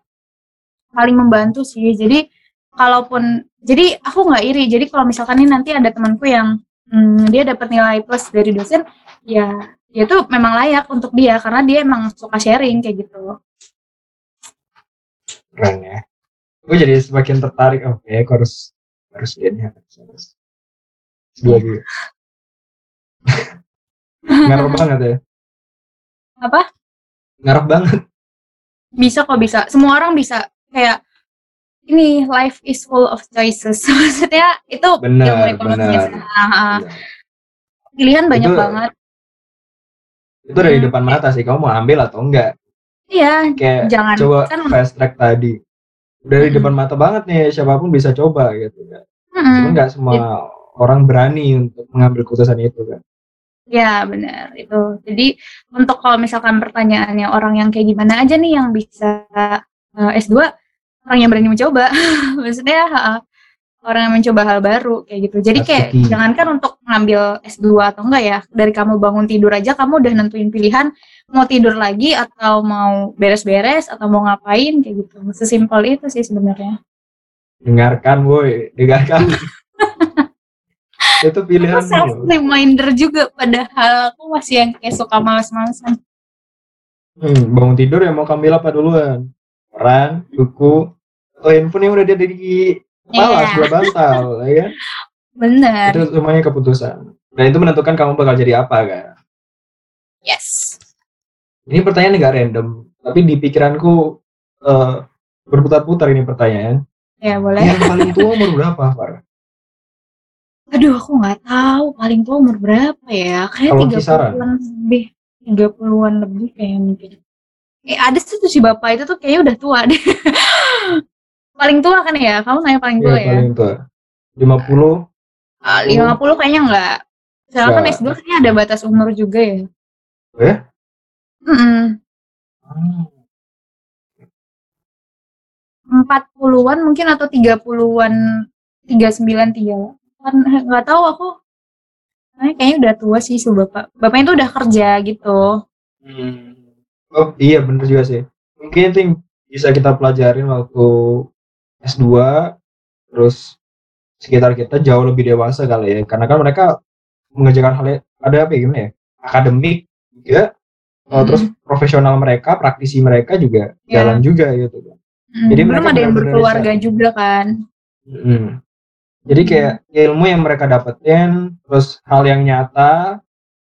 saling membantu sih. Jadi kalaupun jadi aku nggak iri. Jadi kalau misalkan ini nanti ada temanku yang hmm, dia dapat nilai plus dari dosen ya ya itu memang layak untuk dia karena dia emang suka sharing kayak gitu. Keren ya. Gue jadi semakin tertarik. Oke, aku harus harus ini harus harus. Dua dulu. Ngarep banget ya. apa Ngarep banget. bisa kok bisa semua orang bisa kayak ini life is full of choices maksudnya itu Benar, benar. Ah, ah. Iya. pilihan banyak Itu- banget Itu dari Hmm. depan mata sih. Kamu mau ambil atau enggak? iya Kayak jangan coba kan fast track tadi. Dari depan mata banget nih. Siapa pun bisa coba gitu. kan. Cuma nggak semua orang berani untuk mengambil keputusan itu kan. Ya benar itu. Jadi untuk kalau misalkan pertanyaannya orang yang kayak gimana aja nih yang bisa eh, S2 orang yang berani mencoba. Maksudnya eh, orang yang mencoba hal baru kayak gitu. Jadi kayak Pasti. jangankan untuk ngambil S2 atau enggak ya. Dari kamu bangun tidur aja kamu udah nentuin pilihan mau tidur lagi atau mau beres-beres atau mau ngapain kayak gitu. Sesimpel itu sih sebenarnya. Dengarkan woi, dengarkan. itu pilihan Aku self reminder juga padahal aku masih yang kayak suka males-malesan. Hmm, bangun tidur ya mau kambil apa duluan? Peran, buku, oh handphone yang udah ada di kepala Iya. sebelah bantal, ya kan? Bener. Itu semuanya keputusan. Dan itu menentukan kamu bakal jadi apa kan? Yes. Ini pertanyaan nggak random, tapi di pikiranku eh, berputar-putar ini pertanyaan. Ya boleh. Yang paling tua umur berapa, Far? Aduh, aku nggak tahu paling tua umur berapa ya. Kalau Kayak tiga puluhan lebih, tiga puluhan lebih kayak mungkin. Eh ada tuh tuh si bapak itu tuh kayaknya udah tua deh. paling tua kan ya? Kamu nanya paling tua Iya, ya? paling tua. 50 Ah, Lima puluh kayaknya enggak. Soalnya kan Nggak. S2 kayaknya ada batas umur juga ya. Oh ya? Mm Empat puluhan mungkin atau tiga puluhan, tiga sembilan tiga. Kan nggak tahu aku. Nah, kayaknya udah tua sih si bapak. Bapaknya tuh udah kerja gitu. Oh iya bener juga sih. Mungkin itu yang bisa kita pelajarin waktu S2 terus sekitar kita jauh lebih dewasa kali ya. Karena kan mereka mengerjakan hal ada apa ya gimana ya? Akademik juga. Oh, Mm. terus profesional mereka, praktisi mereka juga Iya. jalan juga gitu kan. Hmm, Jadi belum mereka ada yang berkeluarga juga kan. Mm. Jadi kayak ilmu yang mereka dapetin, terus hal yang nyata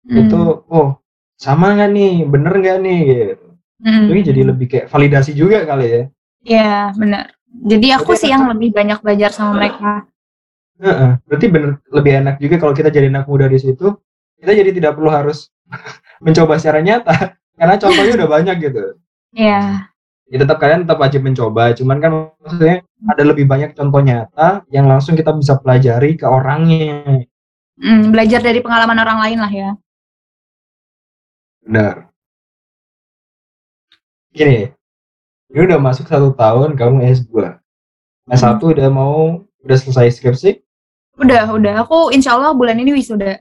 Hmm, itu, oh sama nggak nih, bener nggak nih gitu. hmm. Jadi jadi lebih kayak validasi juga kali ya. Iya, benar. Jadi aku Berarti sih yang lebih banyak belajar sama mereka. Heeh, berarti bener lebih enak juga kalau kita jadi anak muda di situ. Kita jadi tidak perlu harus mencoba secara nyata karena contohnya udah banyak gitu. Iya. Ya, tetap kalian tetap wajib mencoba, cuman kan maksudnya ada lebih banyak contoh nyata yang langsung kita bisa pelajari ke orangnya. Hmm, belajar dari pengalaman orang lain lah ya. Benar. Gini, ini udah masuk satu tahun kamu S2. S1 Hmm. udah mau, udah selesai skripsi? Udah, udah. Aku insya Allah bulan ini wisuda.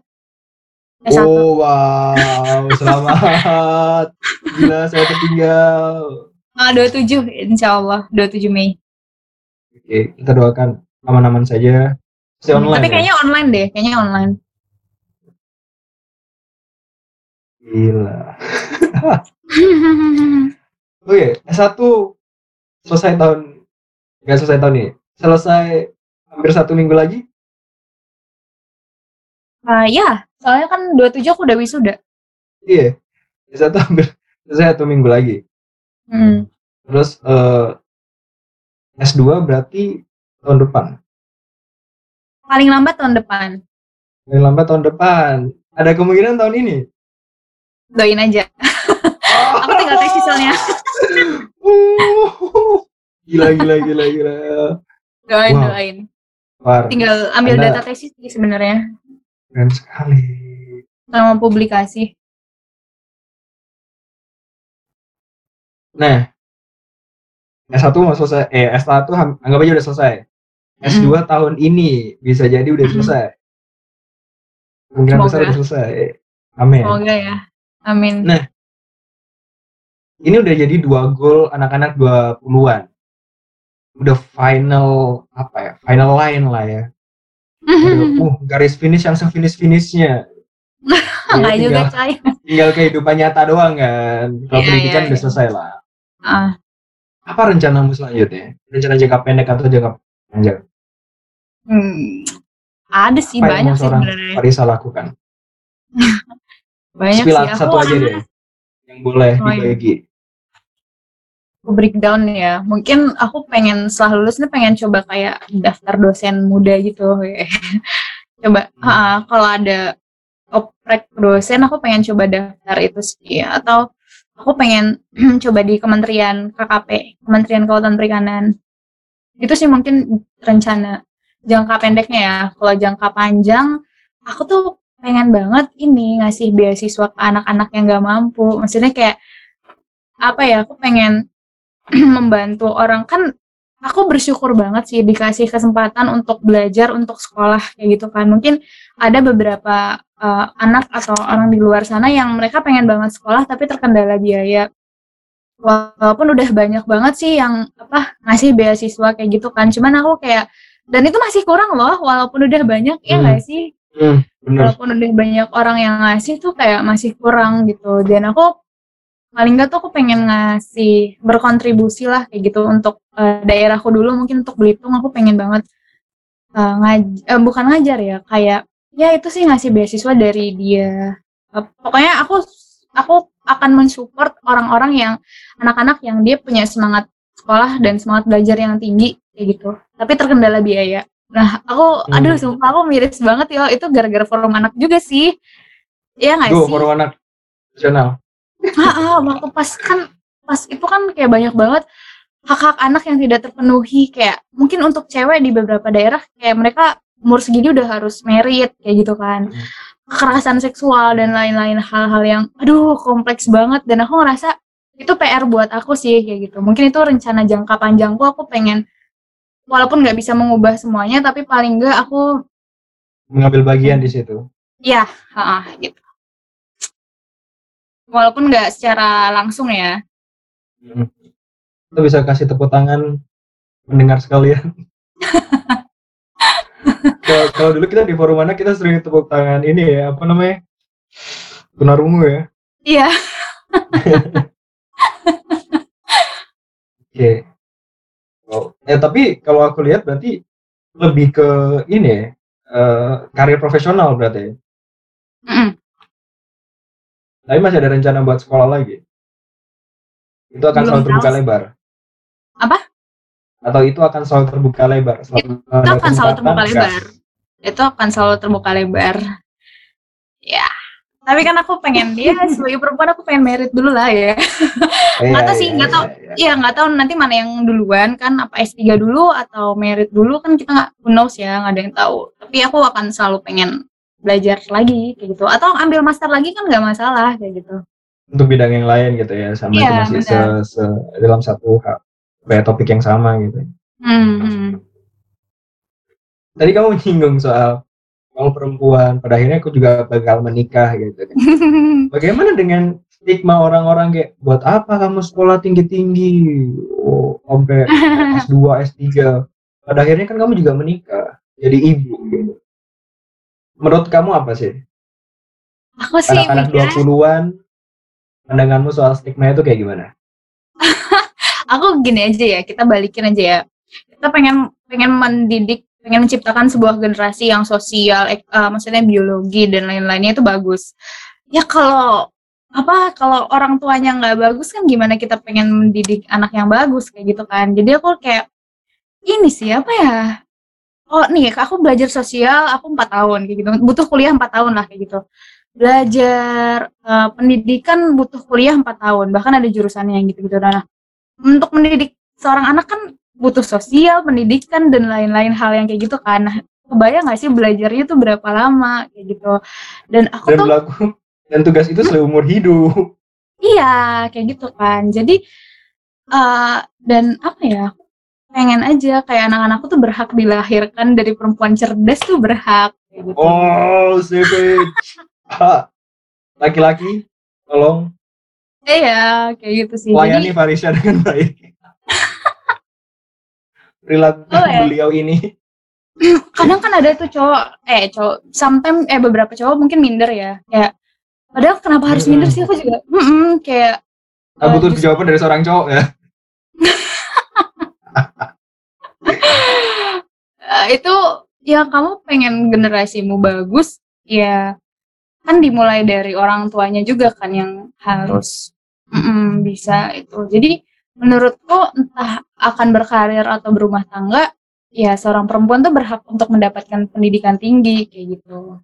S1. Oh, wow. Selamat. Gila, saya ketinggal. Ah, 27 insya Allah. 27 Mei. Oke, kita doakan aman-aman saja. Pasti online Tapi ya? kayaknya online deh. Kayaknya online. Gila. Oke, S1 selesai tahun, nggak selesai tahun ini. Selesai hampir satu minggu lagi. Ah, ya. Soalnya kan 27 aku udah wisuda. Iya. S1 hampir selesai satu minggu lagi. Hmm. Terus eh, S2 berarti tahun depan. Paling lambat tahun depan. Paling lambat tahun depan. Ada kemungkinan tahun ini. Doain aja. Uh, gila, gila, gila, gila. Doain, Wow. doain. Par, Tinggal ambil Anda- data tesis sih sebenarnya. keren sekali. Sama publikasi. Nah, S1 mau selesai, eh S1 ham- anggap aja udah selesai. S2 tahun ini bisa jadi udah selesai. Kemungkinan besar udah selesai. Amin. Semoga ya. Amin. Nah, Ini udah jadi dua gol anak-anak 20-an. Udah final apa ya? Final line lah ya. Udah, uh, garis finish yang se-finish-finishnya. Enggak Ya, juga, coy. tinggal kehidupan nyata doang kan. Kalau Iya, pendidikan iya, udah iya. selesai lah. Ah, Apa rencanamu selanjutnya? Rencana jangka pendek atau jangka panjang? hmm, ada sih Apa banyak sih sebenarnya. Farisa lakukan? Banyak Spill sih. Aku satu aja akan- deh. Yang boleh Oh, dibagi. Aku breakdown ya. Mungkin aku pengen setelah lulus nih pengen coba kayak daftar dosen muda gitu. coba Hmm. ah, kalau ada oprek dosen aku pengen coba daftar itu sih atau aku pengen coba di Kementerian KKP, Kementerian Kelautan Perikanan. Itu sih mungkin rencana jangka pendeknya ya. Kalau jangka panjang aku tuh pengen banget ini ngasih beasiswa ke anak-anak yang gak mampu. Maksudnya kayak apa ya? Aku pengen membantu orang. Kan aku bersyukur banget sih dikasih kesempatan untuk belajar untuk sekolah kayak gitu kan. Mungkin ada beberapa uh, anak atau orang di luar sana yang mereka pengen banget sekolah tapi terkendala biaya. Walaupun udah banyak banget sih yang apa ngasih beasiswa kayak gitu kan. Cuman aku kayak dan itu masih kurang loh walaupun udah banyak ya Hmm. nggak sih? Hmm, bener. walaupun udah banyak orang yang ngasih tuh kayak masih kurang gitu. Dan aku paling nggak tuh aku pengen ngasih berkontribusi lah kayak gitu untuk eh, daerahku dulu mungkin untuk Belitung aku pengen banget eh, ngaj- eh, bukan ngajar ya kayak ya itu sih ngasih beasiswa dari dia Eh, pokoknya aku aku akan mensupport orang-orang yang anak-anak yang dia punya semangat sekolah dan semangat belajar yang tinggi kayak gitu tapi terkendala biaya nah aku Hmm. aduh sumpah aku miris banget ya itu gara-gara forum anak juga sih Iya nggak sih? forum anak nasional. Ah, ah, waktu pas kan pas itu kan kayak banyak banget hak-hak anak yang tidak terpenuhi. Kayak mungkin untuk cewek di beberapa daerah kayak mereka umur segini udah harus merit kayak gitu kan. Kekerasan seksual dan lain-lain hal-hal yang aduh kompleks banget. Dan aku ngerasa itu PR buat aku sih kayak gitu. Mungkin itu rencana jangka panjangku aku pengen walaupun nggak bisa mengubah semuanya tapi paling nggak aku Mengambil bagian di situ. ya ah, gitu walaupun nggak secara langsung ya Hmm. Kita bisa kasih tepuk tangan mendengar sekalian. Kalau- dulu kita di forum anak kita sering tepuk tangan ini ya apa namanya tunarungu ya. iya Oke. Oh, eh tapi kalau aku lihat berarti lebih ke ini ya eh, karir profesional berarti. ya. Mm-mm. Tapi masih ada rencana buat sekolah lagi. Itu akan Belum selalu terbuka tahu sih. lebar. Apa? Atau itu akan selalu terbuka lebar. Selalu itu akan selalu terbuka gas. lebar itu akan selalu terbuka lebar ya tapi kan aku pengen dia sebagai perempuan aku pengen merit dulu lah ya Iya, Nggak tahu sih, iya, nggak iya, tahu. iya. Iya nggak tahu nanti mana yang duluan kan apa S3 dulu atau merit dulu kan kita nggak who knows ya nggak ada yang tahu tapi aku akan selalu pengen belajar lagi kayak gitu. Atau ambil master lagi kan nggak masalah kayak gitu. Untuk bidang yang lain gitu ya sama Iya, itu masih se, se- dalam satu kayak topik yang sama gitu. Hmm, hmm. tadi kamu nyinggung soal kamu perempuan pada akhirnya aku juga bakal menikah gitu kan. Bagaimana dengan stigma orang-orang kayak buat apa kamu sekolah tinggi-tinggi? Oh, sampai S2 S3 pada akhirnya kan kamu juga menikah jadi ibu gitu. Menurut kamu apa sih? Aku sih anak-anak mikirnya 20-an pandanganmu soal stigma itu kayak gimana? Aku gini aja ya kita balikin aja ya. Kita pengen pengen mendidik pengen menciptakan sebuah generasi yang sosial ek- eh, maksudnya biologi dan lain-lainnya itu bagus. Ya kalau apa kalau orang tuanya nggak bagus kan gimana kita pengen mendidik anak yang bagus kayak gitu kan. Jadi aku kayak ini sih apa ya oh nih aku belajar sosial aku empat tahun kayak gitu butuh kuliah empat tahun lah kayak gitu belajar eh, pendidikan butuh kuliah empat tahun bahkan ada jurusannya yang gitu gitu nah untuk mendidik seorang anak kan butuh sosial, pendidikan dan lain-lain hal yang kayak gitu kan. Nah, kebayang nggak sih belajarnya tuh berapa lama kayak gitu. Dan aku dan tuh berlaku dan tugas itu seumur hidup iya kayak gitu kan. Jadi eh dan apa ya? Pengen aja kayak anak-anakku tuh berhak dilahirkan dari perempuan cerdas tuh berhak kayak gitu. oh savage laki-laki tolong. Iya, kayak gitu sih. layani Jadi Farisha dengan baik. Perilaku Oh, ya. beliau ini. Kadang kan ada tuh cowok eh cowok sometimes eh beberapa cowok mungkin minder ya. Kayak padahal kenapa harus minder sih? Aku juga mm kayak tak eh, butuh justru- jawaban dari seorang cowok ya itu ya kamu pengen generasimu bagus ya kan dimulai dari orang tuanya juga kan yang harus mm, bisa itu. Jadi menurutku entah akan berkarir atau berumah tangga ya seorang perempuan tuh berhak untuk mendapatkan pendidikan tinggi kayak gitu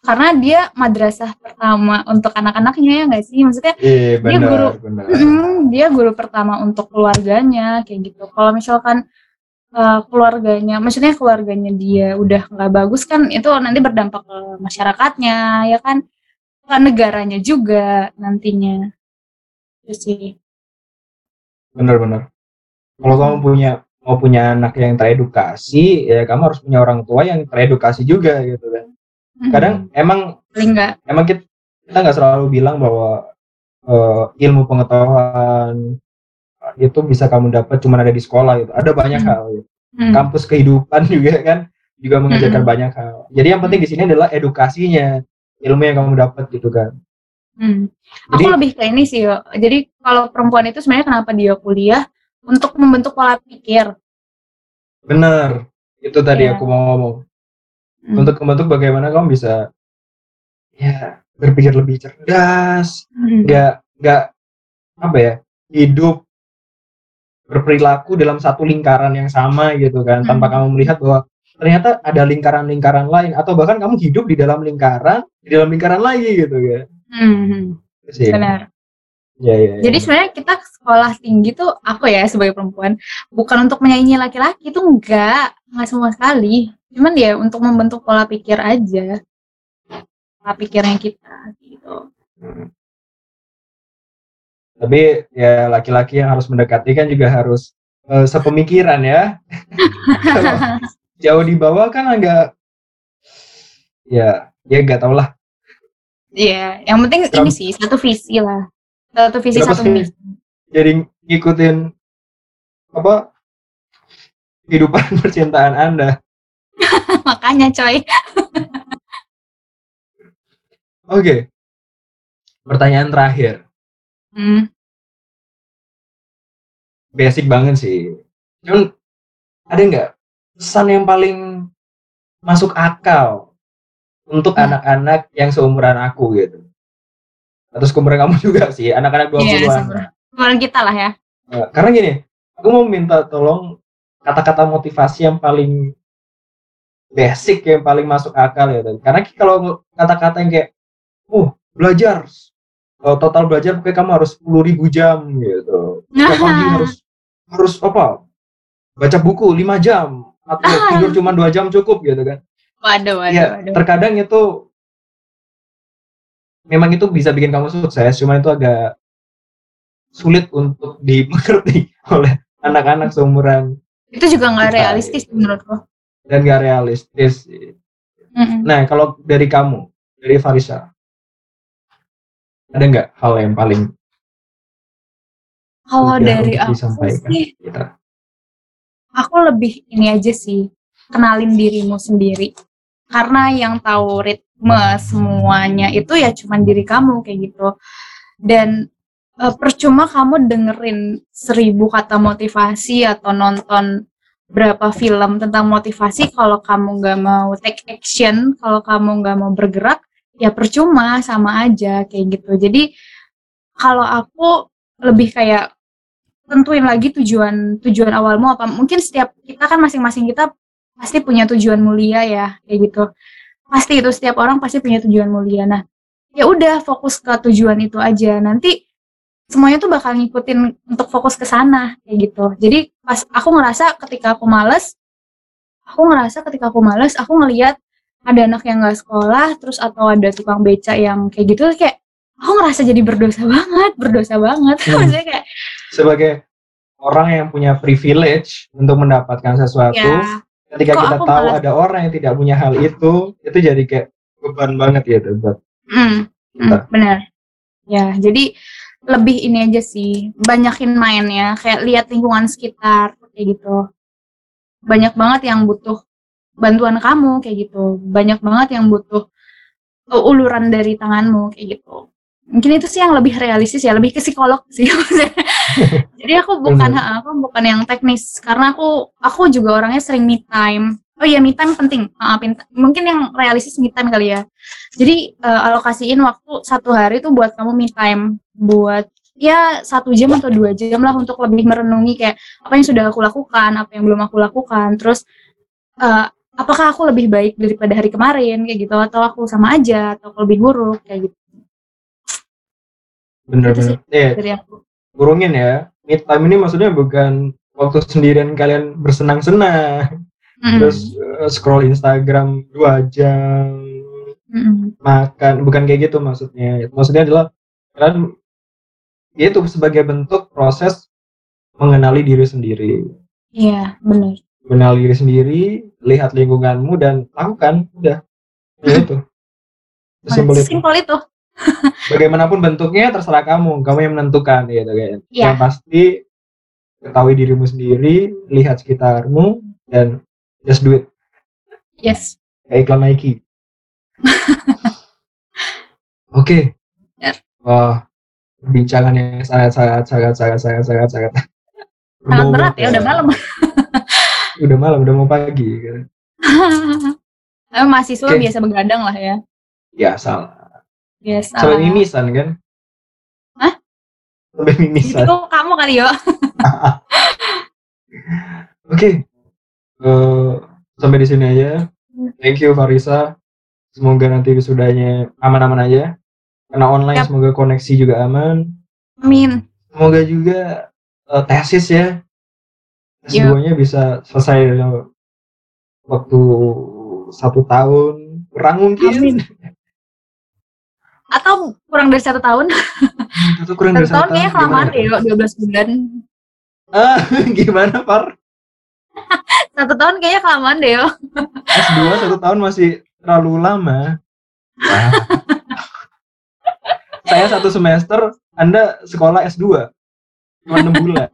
karena dia madrasah pertama untuk anak-anaknya ya nggak sih maksudnya iya Dia guru- benar Mm, dia guru pertama untuk keluarganya kayak gitu. Kalau misalkan uh, keluarganya, maksudnya keluarganya dia udah nggak bagus kan, itu nanti berdampak ke masyarakatnya, ya kan, ke negaranya juga nantinya. Itu sih. benar-benar kalau kamu punya mau punya anak yang teredukasi ya kamu harus punya orang tua yang teredukasi juga gitu kan Kadang emang paling nggak. emang kita kita nggak selalu bilang bahwa eh, ilmu pengetahuan itu bisa kamu dapat cuma ada di sekolah gitu ada banyak Hmm. hal gitu. Mm, kampus kehidupan juga kan juga mengajarkan Mm-mm. banyak hal jadi yang penting di sini adalah edukasinya ilmu yang kamu dapat gitu kan mm. jadi Aku lebih ke ini sih, yo. Jadi kalau perempuan itu sebenarnya kenapa dia kuliah untuk membentuk pola pikir. benar itu tadi Iya. aku mau ngomong Mm, untuk membentuk bagaimana kamu bisa ya berpikir lebih cerdas mm, nggak nggak apa ya hidup berperilaku dalam satu lingkaran yang sama gitu kan tanpa Hmm. kamu melihat bahwa ternyata ada lingkaran-lingkaran lain atau bahkan kamu hidup di dalam lingkaran di dalam lingkaran lagi gitu kan mm, mm. Itu sih Benar. ya ya, ya. Jadi sebenarnya kita sekolah tinggi tuh aku ya sebagai perempuan bukan untuk menyaingi laki-laki itu enggak, enggak sama sekali. Cuman ya untuk membentuk pola pikir aja. Pola pikirnya kita gitu. Hmm. tapi ya laki-laki yang harus mendekati kan juga harus eh, sepemikiran ya jauh di bawah kan agak ya ya nggak tau lah Iya, yang penting Kenapa- ini sih satu visi lah. Satu visi Kenapa satu misi. jadi ngikutin apa kehidupan percintaan anda Makanya coy. Oke. Pertanyaan terakhir. Hmm. Basic banget sih. Cuman ada nggak pesan yang paling masuk akal untuk Hmm. anak-anak yang seumuran aku gitu? Atau seumuran kamu juga sih, anak-anak 20-an. Iya, seumuran. Kita lah ya. Nah, karena gini, aku mau minta tolong kata-kata motivasi yang paling basic, yang paling masuk akal ya. Karena kalau kata-kata yang kayak, oh belajar, total belajar pokoknya kamu harus 10.000 jam gitu. Setiap pagi harus harus apa? Baca buku 5 jam atau tidur cuma dua jam cukup gitu kan. Waduh, waduh, Ya, waduh. terkadang itu memang itu bisa bikin kamu sukses, cuman itu agak sulit untuk dimengerti oleh anak-anak seumuran Itu juga nggak realistis menurutku. Dan gak realistis. Mm-mm. Nah, kalau dari kamu, dari Farisa, ada nggak hal yang paling Kalau dari aku sih, kita? aku lebih ini aja sih, kenalin dirimu sendiri. Karena yang tahu ritme semuanya itu ya cuman diri kamu kayak gitu. Dan eh, percuma kamu dengerin seribu kata motivasi atau nonton berapa film tentang motivasi kalau kamu nggak mau take action, kalau kamu nggak mau bergerak, ya percuma sama aja kayak gitu. Jadi kalau aku lebih kayak tentuin lagi tujuan tujuan awalmu apa mungkin setiap kita kan masing-masing kita pasti punya tujuan mulia ya kayak gitu. Pasti itu setiap orang pasti punya tujuan mulia. Nah ya udah fokus ke tujuan itu aja. Nanti semuanya tuh bakal ngikutin untuk fokus ke sana kayak gitu. Jadi pas aku ngerasa ketika aku males aku ngerasa ketika aku males aku ngelihat ada anak yang nggak sekolah terus atau ada tukang beca yang kayak gitu kayak aku ngerasa jadi berdosa banget berdosa banget. Hmm. maksudnya kayak Sebagai orang yang punya privilege untuk mendapatkan sesuatu, ya. ketika Kok kita tahu malah- ada orang yang tidak punya hal itu, itu jadi kayak beban banget ya itu buat Hmm, hmm, benar. Ya, jadi lebih ini aja sih, banyakin mainnya, kayak lihat lingkungan sekitar kayak gitu. Banyak banget yang butuh bantuan kamu kayak gitu. Banyak banget yang butuh uh, uluran dari tanganmu kayak gitu. Mungkin itu sih yang lebih realistis ya, lebih ke psikolog sih. Jadi aku bukan aku bukan yang teknis karena aku aku juga orangnya sering me time. Oh iya, me time penting. Maafin. Mungkin yang realistis me time kali ya. Jadi eh, alokasiin waktu satu hari tuh buat kamu me time, buat ya satu jam atau dua jam lah untuk lebih merenungi kayak apa yang sudah aku lakukan, apa yang belum aku lakukan, terus eh, apakah aku lebih baik daripada hari kemarin kayak gitu, atau aku sama aja, atau aku lebih buruk kayak gitu Bener-bener. Eh, dari aku. kurungin ya. Mid time ini maksudnya bukan waktu sendirian kalian bersenang-senang, Mm, terus eh, scroll Instagram dua jam, mm, makan, bukan kayak gitu maksudnya. Maksudnya adalah kalian itu sebagai bentuk proses mengenali diri sendiri. Iya, benar. Mengenali diri sendiri, lihat lingkunganmu dan lakukan, udah. Ya itu. Sesimpel itu. Simpel itu. Bagaimanapun bentuknya terserah kamu, kamu yang menentukan gitu kan. Iya. Yang pasti ketahui dirimu sendiri, lihat sekitarmu dan just do it. Yes. Kayak iklan Nike. Oke. Ya. Wah, perbincangan yang sangat sangat sangat sangat sangat sangat sangat Sangat berat ya, udah malam. Udah malam, udah mau pagi. gitu. Tapi mahasiswa Oke. biasa begadang lah ya. Ya salah. Biasa. Sampai mimisan kan? Hah? Sampai mimisan. Itu kamu kali yo. Oke. Eh, sampai di sini aja. Thank you Farisa. Semoga nanti wisudanya aman-aman aja. Karena online Yap. semoga koneksi juga aman. Amin. Semoga juga eh, tesis ya. S2-nya bisa selesai dalam waktu satu tahun. Kurang mungkin. Amin. Atau kurang dari satu tahun. Itu kurang Satu dari tahun kayaknya kelamaan deh yo, 12 bulan. Ah, gimana Far? Satu tahun kayaknya kelamaan deh yo. S2 satu tahun masih terlalu lama. Wah. Saya satu semester, Anda sekolah S2. Cuma 6 bulan.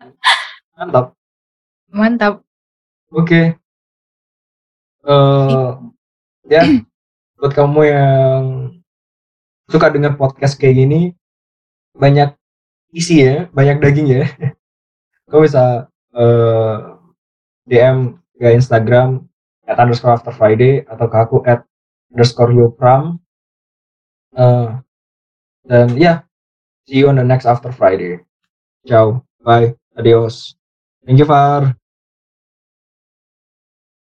Mantap. Mantap. Oke. Eh, ya, buat kamu yang suka dengar podcast kayak gini, banyak isi ya, banyak daging ya. Kamu bisa eh, DM ke Instagram at underscore after Friday atau ke aku at underscore yopram. Eh, dan ya, see you on the next after Friday. Ciao, bye, adios. Thank you, Far.